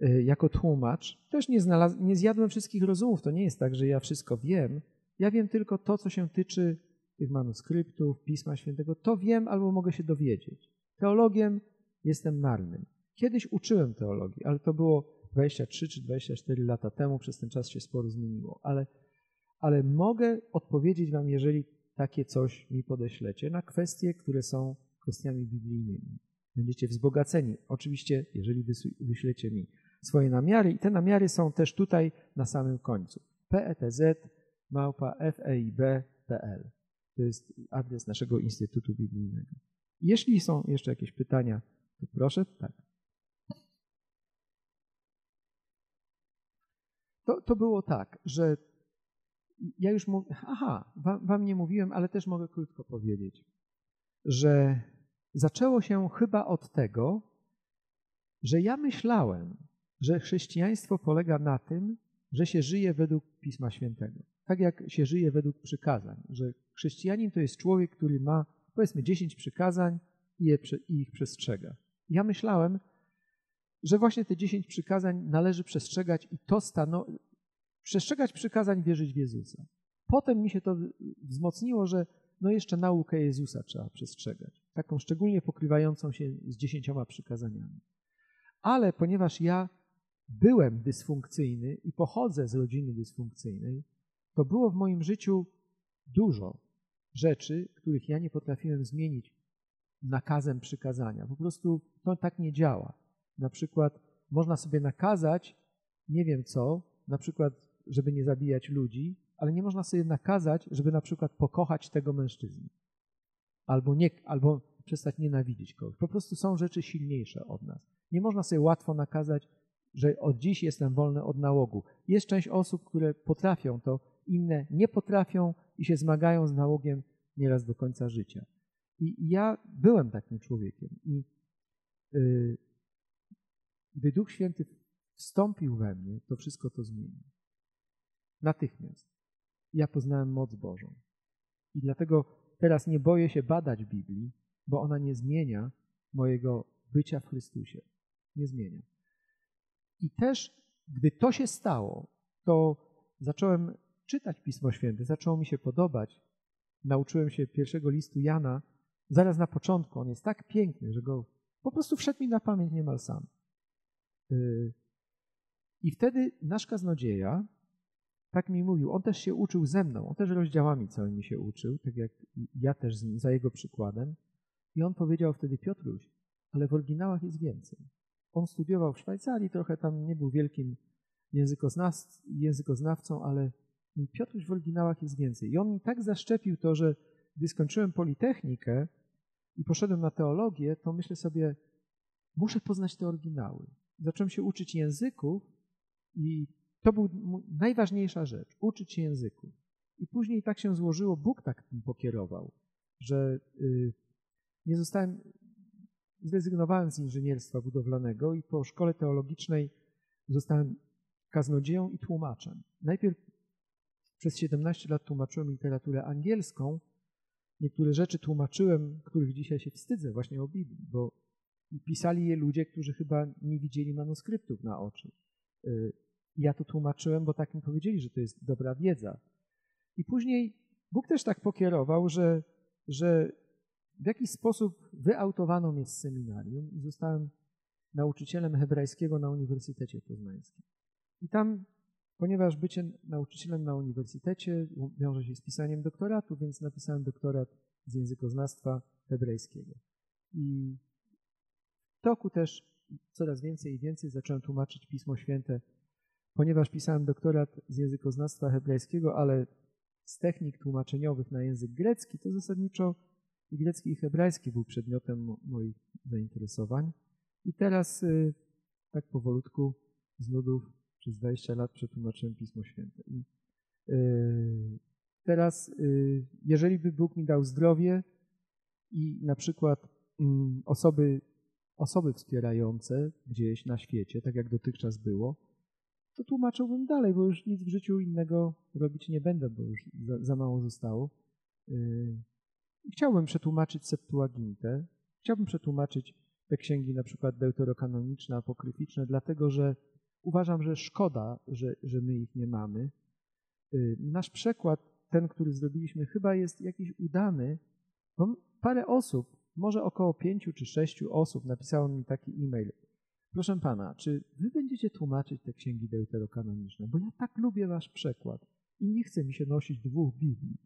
y, jako tłumacz. Też nie, znalaz- nie zjadłem wszystkich rozumów. To nie jest tak, że ja wszystko wiem. Ja wiem tylko to, co się tyczy tych manuskryptów, Pisma Świętego. To wiem albo mogę się dowiedzieć. Teologiem jestem marnym. Kiedyś uczyłem teologii, ale to było 23 czy 24 lata temu. Przez ten czas się sporo zmieniło. Ale, ale mogę odpowiedzieć Wam, jeżeli takie coś mi podeślecie, na kwestie, które są kwestiami biblijnymi. Będziecie wzbogaceni. Oczywiście, jeżeli wyślecie mi swoje namiary i te namiary są też tutaj na samym końcu. PETZ małpa feib.pl To jest adres naszego Instytutu Biblijnego. Jeśli są jeszcze jakieś pytania, to proszę. Tak. To, to było tak, że ja już mówię, aha, wam, wam nie mówiłem, ale też mogę krótko powiedzieć, że zaczęło się chyba od tego, że ja myślałem, że chrześcijaństwo polega na tym, że się żyje według Pisma Świętego. Tak jak się żyje według przykazań, że chrześcijanin to jest człowiek, który ma powiedzmy 10 przykazań i, je, i ich przestrzega. Ja myślałem, że właśnie te 10 przykazań należy przestrzegać i to stanowi. Przestrzegać przykazań, wierzyć w Jezusa. Potem mi się to wzmocniło, że no jeszcze naukę Jezusa trzeba przestrzegać. Taką szczególnie pokrywającą się z dziesięcioma przykazaniami. Ale ponieważ ja byłem dysfunkcyjny i pochodzę z rodziny dysfunkcyjnej, to było w moim życiu dużo rzeczy, których ja nie potrafiłem zmienić nakazem przykazania. Po prostu to tak nie działa. Na przykład można sobie nakazać, nie wiem co, na przykład, żeby nie zabijać ludzi, ale nie można sobie nakazać, żeby na przykład pokochać tego mężczyznę. Albo, nie, albo przestać nienawidzić kogoś. Po prostu są rzeczy silniejsze od nas. Nie można sobie łatwo nakazać, że od dziś jestem wolny od nałogu. Jest część osób, które potrafią to, inne nie potrafią i się zmagają z nałogiem nieraz do końca życia. I ja byłem takim człowiekiem. I yy, gdy Duch Święty wstąpił we mnie, to wszystko to zmienił. Natychmiast. Ja poznałem moc Bożą. I dlatego teraz nie boję się badać Biblii, bo ona nie zmienia mojego bycia w Chrystusie. Nie zmienia. I też, gdy to się stało, to zacząłem czytać Pismo Święte, zaczęło mi się podobać. Nauczyłem się pierwszego listu Jana zaraz na początku. On jest tak piękny, że go po prostu wszedł mi na pamięć niemal sam. Y, I wtedy nasz kaznodzieja tak mi mówił. On też się uczył ze mną, on też rozdziałami całymi się uczył, tak jak ja też za jego przykładem. I on powiedział wtedy, Piotruś, ale w oryginałach jest więcej. On studiował w Szwajcarii, trochę tam nie był wielkim językoznawcą, ale Piotruś w oryginałach jest więcej. I on mi tak zaszczepił to, że gdy skończyłem Politechnikę i poszedłem na teologię, to myślę sobie, muszę poznać te oryginały. Zacząłem się uczyć języków i to była najważniejsza rzecz, uczyć się języków. I później tak się złożyło, Bóg tak tym pokierował, że y, nie zostałem, zrezygnowałem z inżynierstwa budowlanego i po szkole teologicznej zostałem kaznodzieją i tłumaczem. Najpierw przez 17 lat tłumaczyłem literaturę angielską. Niektóre rzeczy tłumaczyłem, których dzisiaj się wstydzę, właśnie o Biblii, bo pisali je ludzie, którzy chyba nie widzieli manuskryptów na oczy. Y, ja to tłumaczyłem, bo tak mi powiedzieli, że to jest dobra wiedza. I później Bóg też tak pokierował, że, że w jakiś sposób wyautowano mnie z seminarium i zostałem nauczycielem hebrajskiego na Uniwersytecie Poznańskim. I tam, ponieważ bycie nauczycielem na uniwersytecie wiąże się z pisaniem doktoratu, więc napisałem doktorat z językoznawstwa hebrajskiego. I toku też coraz więcej i więcej zacząłem tłumaczyć Pismo Święte, ponieważ pisałem doktorat z językoznawstwa hebrajskiego, ale z technik tłumaczeniowych na język grecki, to zasadniczo i grecki i hebrajski był przedmiotem moich zainteresowań. I teraz y, tak powolutku z nudów przez 20 lat przetłumaczyłem Pismo Święte. I y, teraz, y, jeżeli by Bóg mi dał zdrowie i na przykład mm, osoby, osoby wspierające gdzieś na świecie, tak jak dotychczas było, to tłumaczyłbym dalej, bo już nic w życiu innego robić nie będę, bo już za, za mało zostało. Chciałbym przetłumaczyć Septuagintę, chciałbym przetłumaczyć te księgi na przykład deuterokanoniczne, apokryficzne, dlatego że uważam, że szkoda, że, że my ich nie mamy. Y, nasz przekład, ten, który zrobiliśmy, chyba jest jakiś udany, bo parę osób, może około pięciu czy sześciu osób napisało mi taki e-mail. Proszę pana, czy wy będziecie tłumaczyć te księgi deuterokanoniczne? Bo ja tak lubię wasz przekład i nie chce mi się nosić dwóch Biblii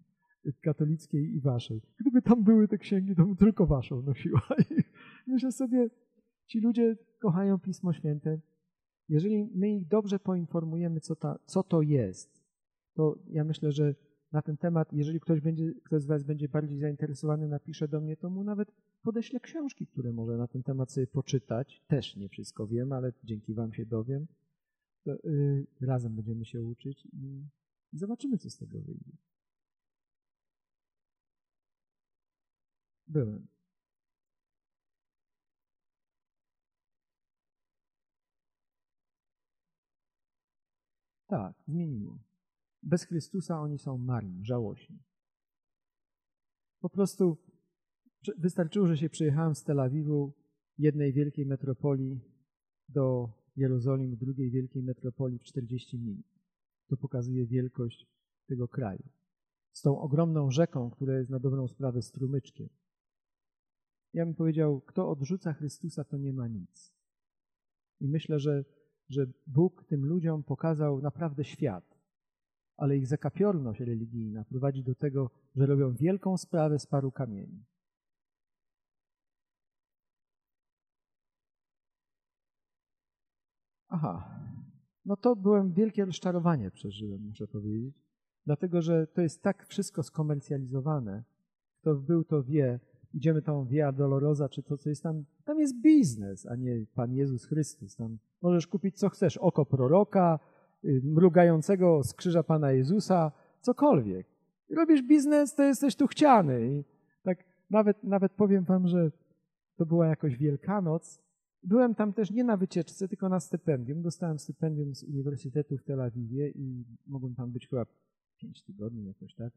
katolickiej i waszej. Gdyby tam były te księgi, to bym tylko waszą nosiła. I myślę sobie, ci ludzie kochają Pismo Święte. Jeżeli my ich dobrze poinformujemy, co, ta, co to jest, to ja myślę, że na ten temat, jeżeli ktoś, będzie, ktoś z was będzie bardziej zainteresowany, napisze do mnie, to mu nawet podeślę książki, które może na ten temat sobie poczytać. Też nie wszystko wiem, ale dzięki wam się dowiem. To, yy, razem będziemy się uczyć i zobaczymy, co z tego wyjdzie. Byłem. Tak, zmieniło. Bez Chrystusa oni są marni, żałośni. Po prostu wystarczyło, że się przyjechałem z Tel Awiwu, jednej wielkiej metropolii, do Jerozolimy, drugiej wielkiej metropolii w 40 minut. To pokazuje wielkość tego kraju. Z tą ogromną rzeką, która jest na dobrą sprawę strumyczkiem. Ja bym powiedział, kto odrzuca Chrystusa, to nie ma nic. I myślę, że, że Bóg tym ludziom pokazał naprawdę świat, ale ich zakapiorność religijna prowadzi do tego, że robią wielką sprawę z paru kamieni. Aha, no to byłem wielkie rozczarowanie przeżyłem, muszę powiedzieć, dlatego że to jest tak wszystko skomercjalizowane. Kto był, to wie, idziemy tą Via Dolorosa, czy to, co jest tam, tam jest biznes, a nie Pan Jezus Chrystus. Tam możesz kupić, co chcesz, oko proroka, mrugającego z krzyża Pana Jezusa, cokolwiek. Robisz biznes, to jesteś tu chciany. I tak nawet, nawet powiem wam, że to była jakoś Wielkanoc. Byłem tam też nie na wycieczce, tylko na stypendium. Dostałem stypendium z Uniwersytetu w Tel Awiwie i mogłem tam być chyba pięć tygodni jakoś, tak?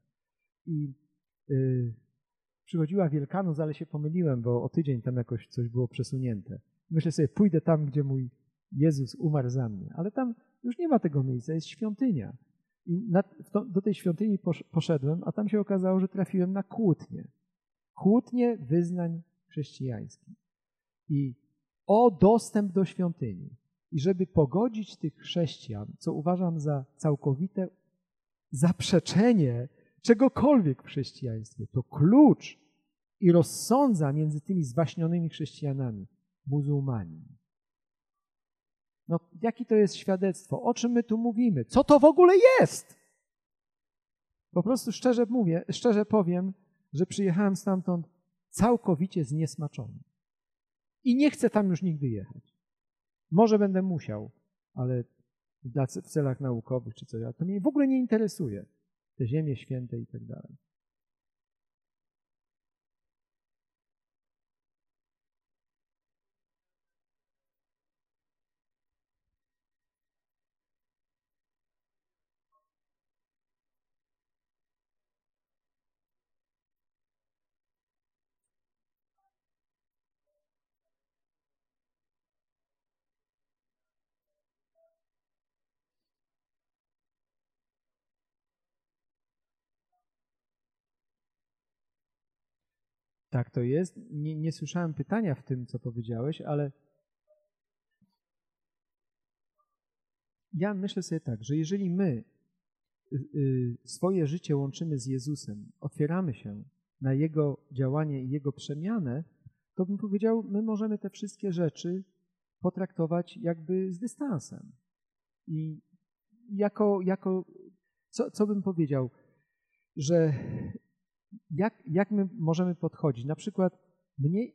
I yy, przychodziła Wielkanoc, ale się pomyliłem, bo o tydzień tam jakoś coś było przesunięte. Myślę sobie, pójdę tam, gdzie mój Jezus umarł za mnie. Ale tam już nie ma tego miejsca, jest świątynia. I to, do tej świątyni poszedłem, a tam się okazało, że trafiłem na kłótnię. Kłótnię wyznań chrześcijańskich. I o dostęp do świątyni. I żeby pogodzić tych chrześcijan, co uważam za całkowite zaprzeczenie czegokolwiek w chrześcijaństwie. To klucz i rozsądza między tymi zwaśnionymi chrześcijanami muzułmani. No, jakie to jest świadectwo? O czym my tu mówimy? Co to w ogóle jest? Po prostu szczerze mówię, szczerze powiem, że przyjechałem stamtąd całkowicie zniesmaczony. i nie chcę tam już nigdy jechać. Może będę musiał, ale w celach naukowych czy coś, ale to mnie w ogóle nie interesuje. Te ziemie święte i tak dalej. Tak to jest. Nie, nie słyszałem pytania w tym, co powiedziałeś, ale ja myślę sobie tak, że jeżeli my y, y, swoje życie łączymy z Jezusem, otwieramy się na Jego działanie i Jego przemianę, to bym powiedział, my możemy te wszystkie rzeczy potraktować jakby z dystansem. I jako, jako co, co bym powiedział, że jak, jak my możemy podchodzić? Na przykład mnie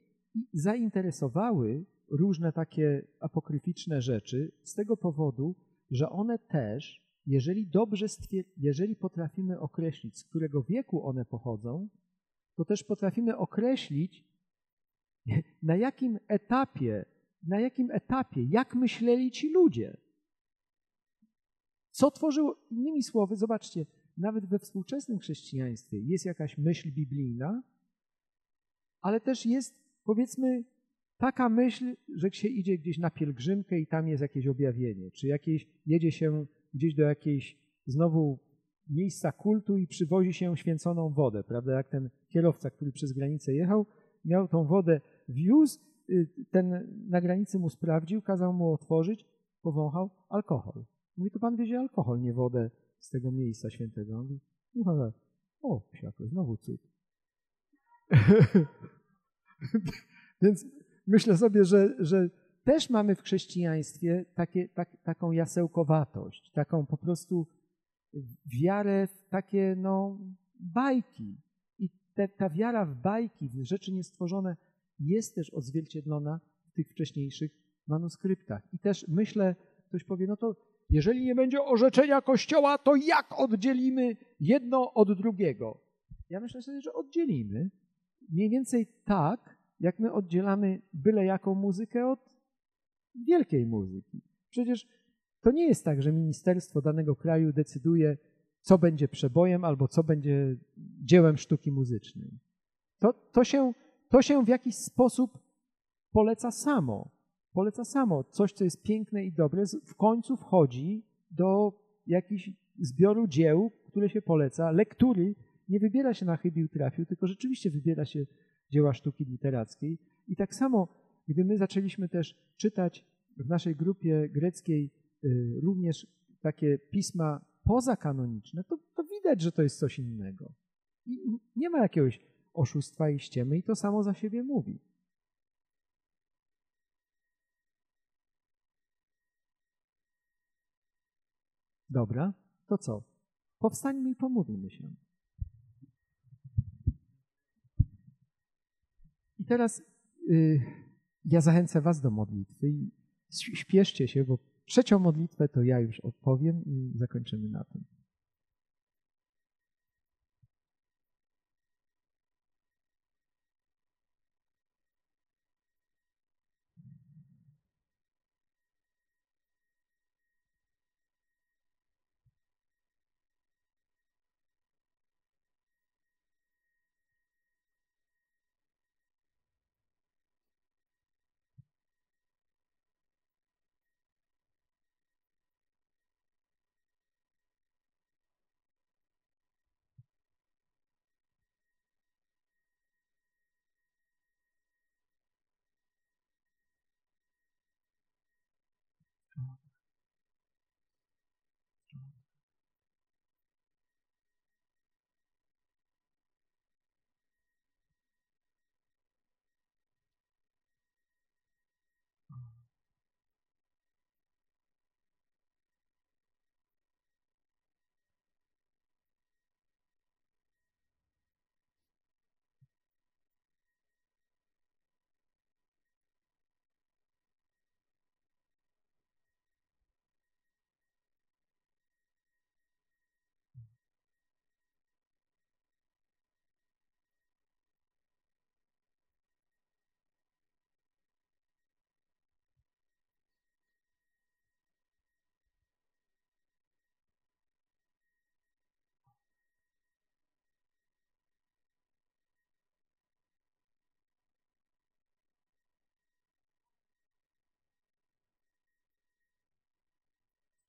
zainteresowały różne takie apokryficzne rzeczy z tego powodu, że one też, jeżeli dobrze jeżeli potrafimy określić, z którego wieku one pochodzą, to też potrafimy określić, na jakim etapie, na jakim etapie, jak myśleli ci ludzie. Co tworzyło, innymi słowy, zobaczcie, nawet we współczesnym chrześcijaństwie jest jakaś myśl biblijna, ale też jest, powiedzmy, taka myśl, że się idzie gdzieś na pielgrzymkę i tam jest jakieś objawienie, czy jakieś, jedzie się gdzieś do jakiejś znowu miejsca kultu i przywozi się święconą wodę, prawda? Jak ten kierowca, który przez granicę jechał, miał tą wodę, wiózł, y, ten na granicy mu sprawdził, kazał mu otworzyć, powąchał alkohol. Mówi, to pan wiezie alkohol, nie wodę z tego miejsca świętego. Mówi, no, o, psiako, znowu cud. Więc myślę sobie, że, że też mamy w chrześcijaństwie takie, tak, taką jasełkowatość, taką po prostu wiarę w takie no, bajki. I te, ta wiara w bajki, w rzeczy niestworzone jest też odzwierciedlona w tych wcześniejszych manuskryptach. I też myślę, ktoś powie, no to jeżeli nie będzie orzeczenia Kościoła, to jak oddzielimy jedno od drugiego? Ja myślę sobie, że oddzielimy. Mniej więcej tak, jak my oddzielamy byle jaką muzykę od wielkiej muzyki. Przecież to nie jest tak, że ministerstwo danego kraju decyduje, co będzie przebojem albo co będzie dziełem sztuki muzycznej. To, to, się, to się w jakiś sposób poleca samo poleca samo. Coś, co jest piękne i dobre, w końcu wchodzi do jakichś zbioru dzieł, które się poleca, lektury. Nie wybiera się na chybił trafił, tylko rzeczywiście wybiera się dzieła sztuki literackiej. I tak samo, gdy my zaczęliśmy też czytać w naszej grupie greckiej y, również takie pisma pozakanoniczne, to, to widać, że to jest coś innego. I nie ma jakiegoś oszustwa i ściemy i to samo za siebie mówi. Dobra, to co? Powstańmy i pomódlmy się. I teraz y, ja zachęcę Was do modlitwy i śpieszcie się, bo trzecią modlitwę to ja już odpowiem i zakończymy na tym.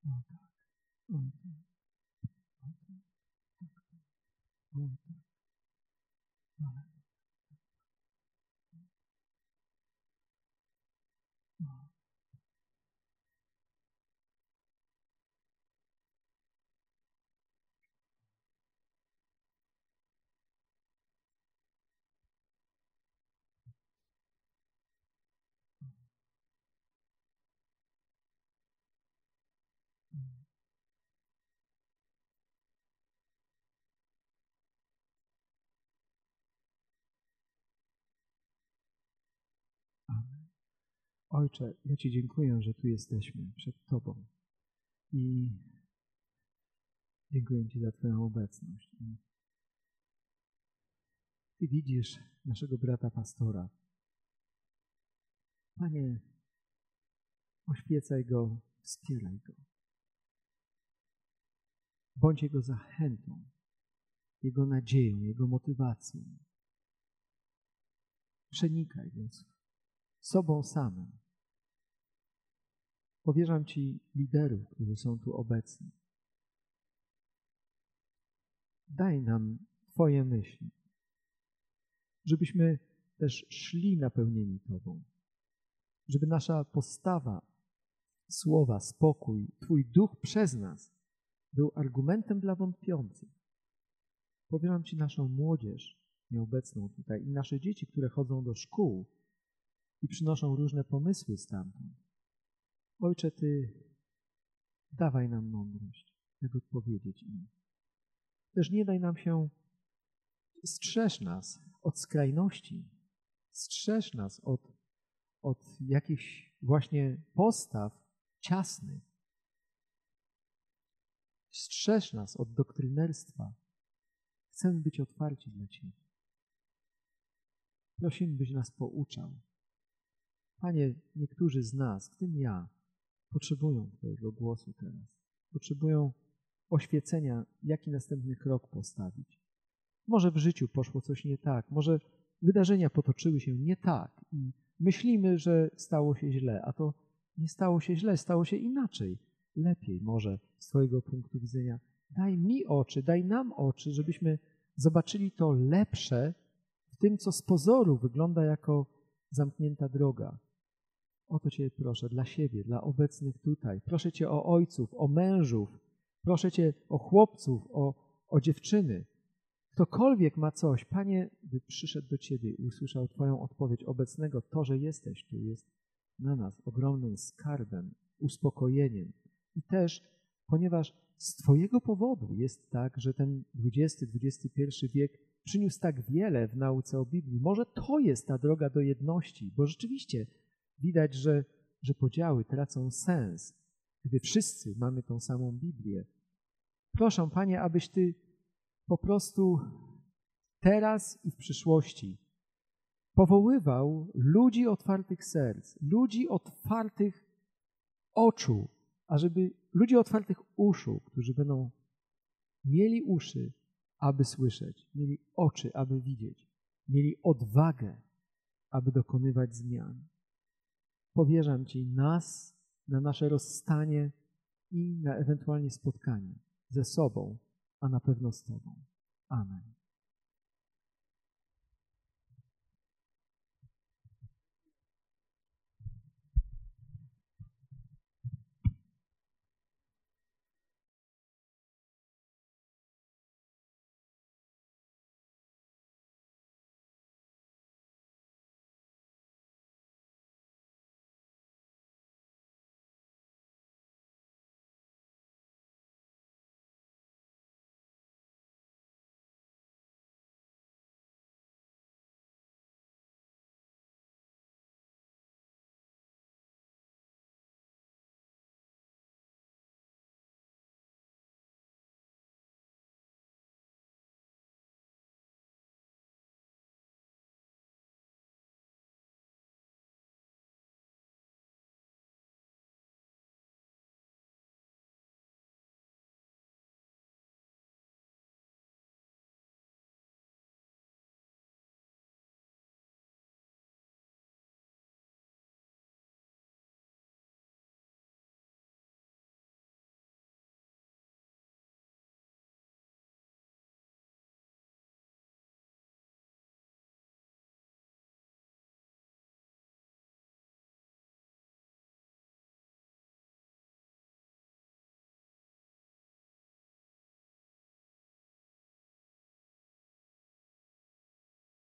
O tak. Ojcze, ja Ci dziękuję, że tu jesteśmy przed Tobą i dziękuję Ci za Twoją obecność. Ty widzisz naszego brata pastora. Panie, oświecaj go, wspieraj go. Bądź jego zachętą, jego nadzieją, jego motywacją. Przenikaj go sobą samym. Powierzam Ci liderów, którzy są tu obecni. Daj nam Twoje myśli, żebyśmy też szli napełnieni Tobą, żeby nasza postawa, słowa, spokój, Twój duch przez nas był argumentem dla wątpiących. Powierzam Ci naszą młodzież nieobecną tutaj i nasze dzieci, które chodzą do szkół i przynoszą różne pomysły stamtąd. Ojcze, Ty dawaj nam mądrość, jak odpowiedzieć im. Też nie daj nam się, strzeż nas od skrajności, strzeż nas od, od jakichś właśnie postaw ciasnych, strzeż nas od doktrynerstwa. Chcemy być otwarci dla Ciebie. Prosimy, byś nas pouczał. Panie, niektórzy z nas, w tym ja, potrzebują Twojego głosu teraz. Potrzebują oświecenia, jaki następny krok postawić. Może w życiu poszło coś nie tak, może wydarzenia potoczyły się nie tak i myślimy, że stało się źle, a to nie stało się źle, stało się inaczej, lepiej może z Twojego punktu widzenia. Daj mi oczy, daj nam oczy, żebyśmy zobaczyli to lepsze w tym, co z pozoru wygląda jako zamknięta droga. O to Cię proszę dla siebie, dla obecnych tutaj. Proszę Cię o ojców, o mężów, proszę Cię o chłopców, o, o dziewczyny. Ktokolwiek ma coś, Panie, by przyszedł do Ciebie i usłyszał Twoją odpowiedź obecnego, to, że jesteś tu, jest na nas ogromnym skarbem, uspokojeniem. I też, ponieważ z Twojego powodu jest tak, że ten XX-XXI wiek przyniósł tak wiele w nauce o Biblii. Może to jest ta droga do jedności, bo rzeczywiście widać, że, że podziały tracą sens, gdy wszyscy mamy tą samą Biblię. Proszę, Panie, abyś Ty po prostu teraz i w przyszłości powoływał ludzi otwartych serc, ludzi otwartych oczu, ażeby ludzi otwartych uszu, którzy będą mieli uszy, aby słyszeć, mieli oczy, aby widzieć, mieli odwagę, aby dokonywać zmian. Powierzam Ci nas na nasze rozstanie i na ewentualnie spotkanie ze sobą, a na pewno z Tobą. Amen.